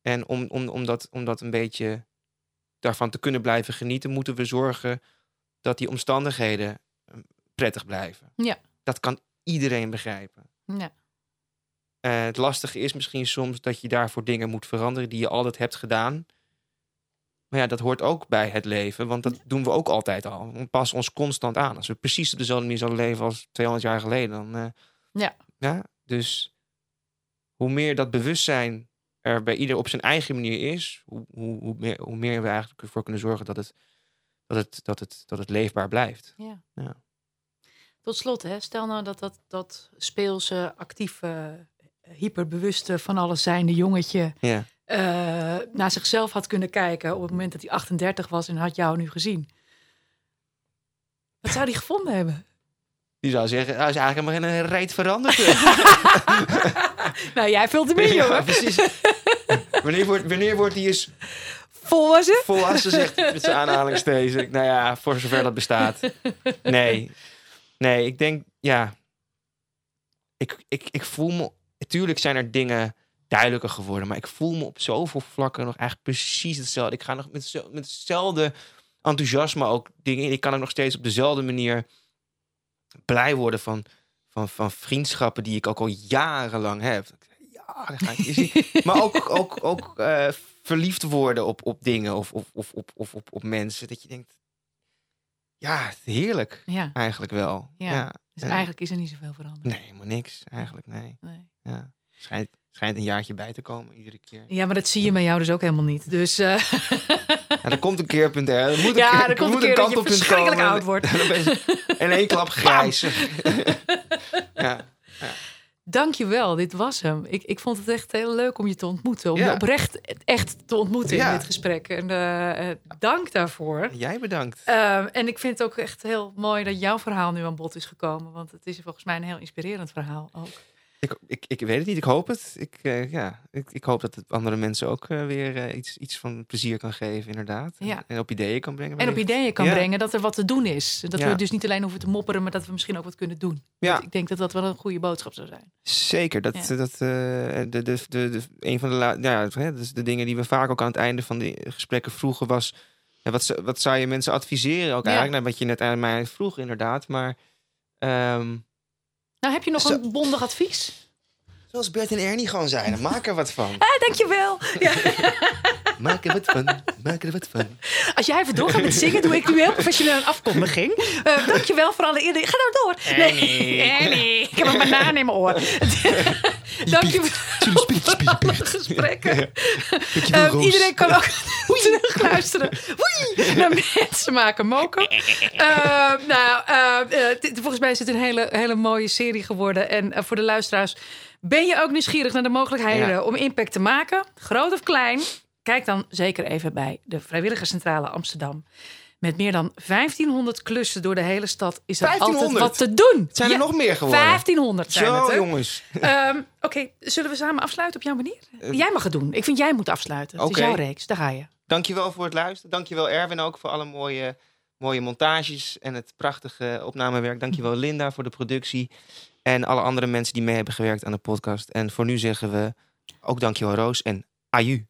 [SPEAKER 3] En om, om, om, dat, om dat een beetje daarvan te kunnen blijven genieten, moeten we zorgen dat die omstandigheden eh, prettig blijven.
[SPEAKER 2] Ja.
[SPEAKER 3] Dat kan iedereen begrijpen.
[SPEAKER 2] ja.
[SPEAKER 3] Eh, het lastige is misschien soms dat je daarvoor dingen moet veranderen die je altijd hebt gedaan. Maar ja, dat hoort ook bij het leven, want dat doen we ook altijd al. We passen ons constant aan. Als we precies op dezelfde manier zouden leven als 200 jaar geleden, dan. eh,
[SPEAKER 2] Ja.
[SPEAKER 3] ja. Dus hoe meer dat bewustzijn er bij ieder op zijn eigen manier is, hoe, hoe, hoe, meer, hoe meer we eigenlijk ervoor kunnen zorgen dat het, dat het, dat het, dat het leefbaar blijft.
[SPEAKER 2] Ja.
[SPEAKER 3] Ja.
[SPEAKER 2] Tot slot, hè, stel nou dat dat, dat speelse, actieve, hyperbewuste van alles zijnde jongetje
[SPEAKER 3] Ja.
[SPEAKER 2] Eh, naar zichzelf had kunnen kijken op het moment dat hij 38 was en had jou nu gezien. Wat zou hij gevonden hebben?
[SPEAKER 3] Die zou zeggen, hij is eigenlijk helemaal geen reet veranderd.
[SPEAKER 2] nou, jij vult hem in,
[SPEAKER 3] Ja,
[SPEAKER 2] jongen.
[SPEAKER 3] precies. wanneer, wordt, wanneer wordt die eens
[SPEAKER 2] Volwassen?
[SPEAKER 3] volwassen, zegt met zijn aanhalingstekens. Nou ja, voor zover dat bestaat. Nee. Nee, ik denk, ja. Ik, ik, ik voel me. Natuurlijk zijn er dingen duidelijker geworden. Maar ik voel me op zoveel vlakken nog eigenlijk precies hetzelfde. Ik ga nog met, zo- met hetzelfde enthousiasme ook dingen in. Ik kan ook nog steeds op dezelfde manier blij worden van, van, van vriendschappen die ik ook al jarenlang heb. Ja, ga ik maar ook, ook, ook eh, verliefd worden op, op dingen of, of, of, of, of op, op mensen. Dat je denkt, ja, heerlijk
[SPEAKER 2] Ja,
[SPEAKER 3] eigenlijk wel.
[SPEAKER 2] Ja.
[SPEAKER 3] Ja.
[SPEAKER 2] dus
[SPEAKER 3] Ja.
[SPEAKER 2] eigenlijk is er niet zoveel veranderd.
[SPEAKER 3] Nee, helemaal niks eigenlijk, nee.
[SPEAKER 2] Nee.
[SPEAKER 3] Ja. Schijnt, schijnt een jaartje bij te komen iedere keer.
[SPEAKER 2] Ja, maar dat zie je bij jou dus ook helemaal niet. Dus eh,
[SPEAKER 3] Ja, er komt een keerpunt, hè. Er moet een,
[SPEAKER 2] ja,
[SPEAKER 3] keer-
[SPEAKER 2] er komt een
[SPEAKER 3] moet
[SPEAKER 2] keer dat je verschrikkelijk oud wordt.
[SPEAKER 3] En één klap grijs. ja.
[SPEAKER 2] Dankjewel, dit was hem. Ik, ik vond het echt heel leuk om je te ontmoeten. Om je
[SPEAKER 3] Ja.
[SPEAKER 2] oprecht echt te ontmoeten
[SPEAKER 3] Ja.
[SPEAKER 2] in dit gesprek. En eh, dank daarvoor.
[SPEAKER 3] Jij bedankt.
[SPEAKER 2] Ehm, en ik vind het ook echt heel mooi dat jouw verhaal nu aan bod is gekomen. Want het is volgens mij een heel inspirerend verhaal ook.
[SPEAKER 3] Ik, ik, ik weet het niet, ik hoop het. Ik, eh, ja, ik, ik hoop dat het andere mensen ook eh, weer eh, iets, iets van plezier kan geven, inderdaad.
[SPEAKER 2] Ja.
[SPEAKER 3] En, en op ideeën kan brengen.
[SPEAKER 2] En op ideeën kan
[SPEAKER 3] Ja.
[SPEAKER 2] brengen dat er wat te doen is. Dat
[SPEAKER 3] Ja.
[SPEAKER 2] we dus niet alleen hoeven te mopperen, maar dat we misschien ook wat kunnen doen.
[SPEAKER 3] Ja.
[SPEAKER 2] Ik denk dat dat wel een goede boodschap zou zijn.
[SPEAKER 3] Zeker. Dat, dat, de, de, de, de, een van de, la- ja, dus de dingen die we vaak ook aan het einde van de gesprekken vroegen was... Wat, zou- wat zou je mensen adviseren ook eigenlijk? Nou, wat je net aan mij vroeg inderdaad. Maar ehm,
[SPEAKER 2] Nou, heb je nog
[SPEAKER 3] Zo-
[SPEAKER 2] een bondig advies?
[SPEAKER 3] zoals Bert en Ernie gewoon zeiden, maak er wat van.
[SPEAKER 2] Ah, dankjewel. Ja.
[SPEAKER 3] Maak er wat van, maak er wat van.
[SPEAKER 2] Als jij even doorgaat met zingen, doe ik nu heel professioneel een afkondiging. Uh, dankjewel voor alle eer. Ga nou door.
[SPEAKER 3] Annie.
[SPEAKER 2] Annie. Ik heb een banaan in mijn oor. dankjewel voor het gesprekken. Eh, iedereen kan ook terugluisteren. Oei, naar mensen maken moken. Eh, nou, eh, eh, volgens mij is het een hele, hele mooie serie geworden. En eh, voor de luisteraars, ben je ook nieuwsgierig naar de mogelijkheden
[SPEAKER 3] Ja.
[SPEAKER 2] om impact te maken? Groot of klein? Kijk dan zeker even bij de Vrijwilligerscentrale Amsterdam. Met meer dan 1500 klussen door de hele stad is er altijd
[SPEAKER 3] 1500?
[SPEAKER 2] wat te doen.
[SPEAKER 3] Het zijn er
[SPEAKER 2] Ja,
[SPEAKER 3] nog meer geworden.
[SPEAKER 2] 1500 zijn
[SPEAKER 3] Zo,
[SPEAKER 2] het,
[SPEAKER 3] jongens.
[SPEAKER 2] Ehm, Oké, zullen we samen afsluiten op jouw manier? jij mag het doen. Ik vind jij moet afsluiten. Het is
[SPEAKER 3] Eh, Oké.
[SPEAKER 2] jouw reeks. Daar ga je.
[SPEAKER 3] Dankjewel voor het luisteren. Dankjewel Erwin ook voor alle mooie, mooie montages en het prachtige opnamewerk. Dankjewel Linda voor de productie. En alle andere mensen die mee hebben gewerkt aan de podcast. En voor nu zeggen we ook dankjewel Roos en aju.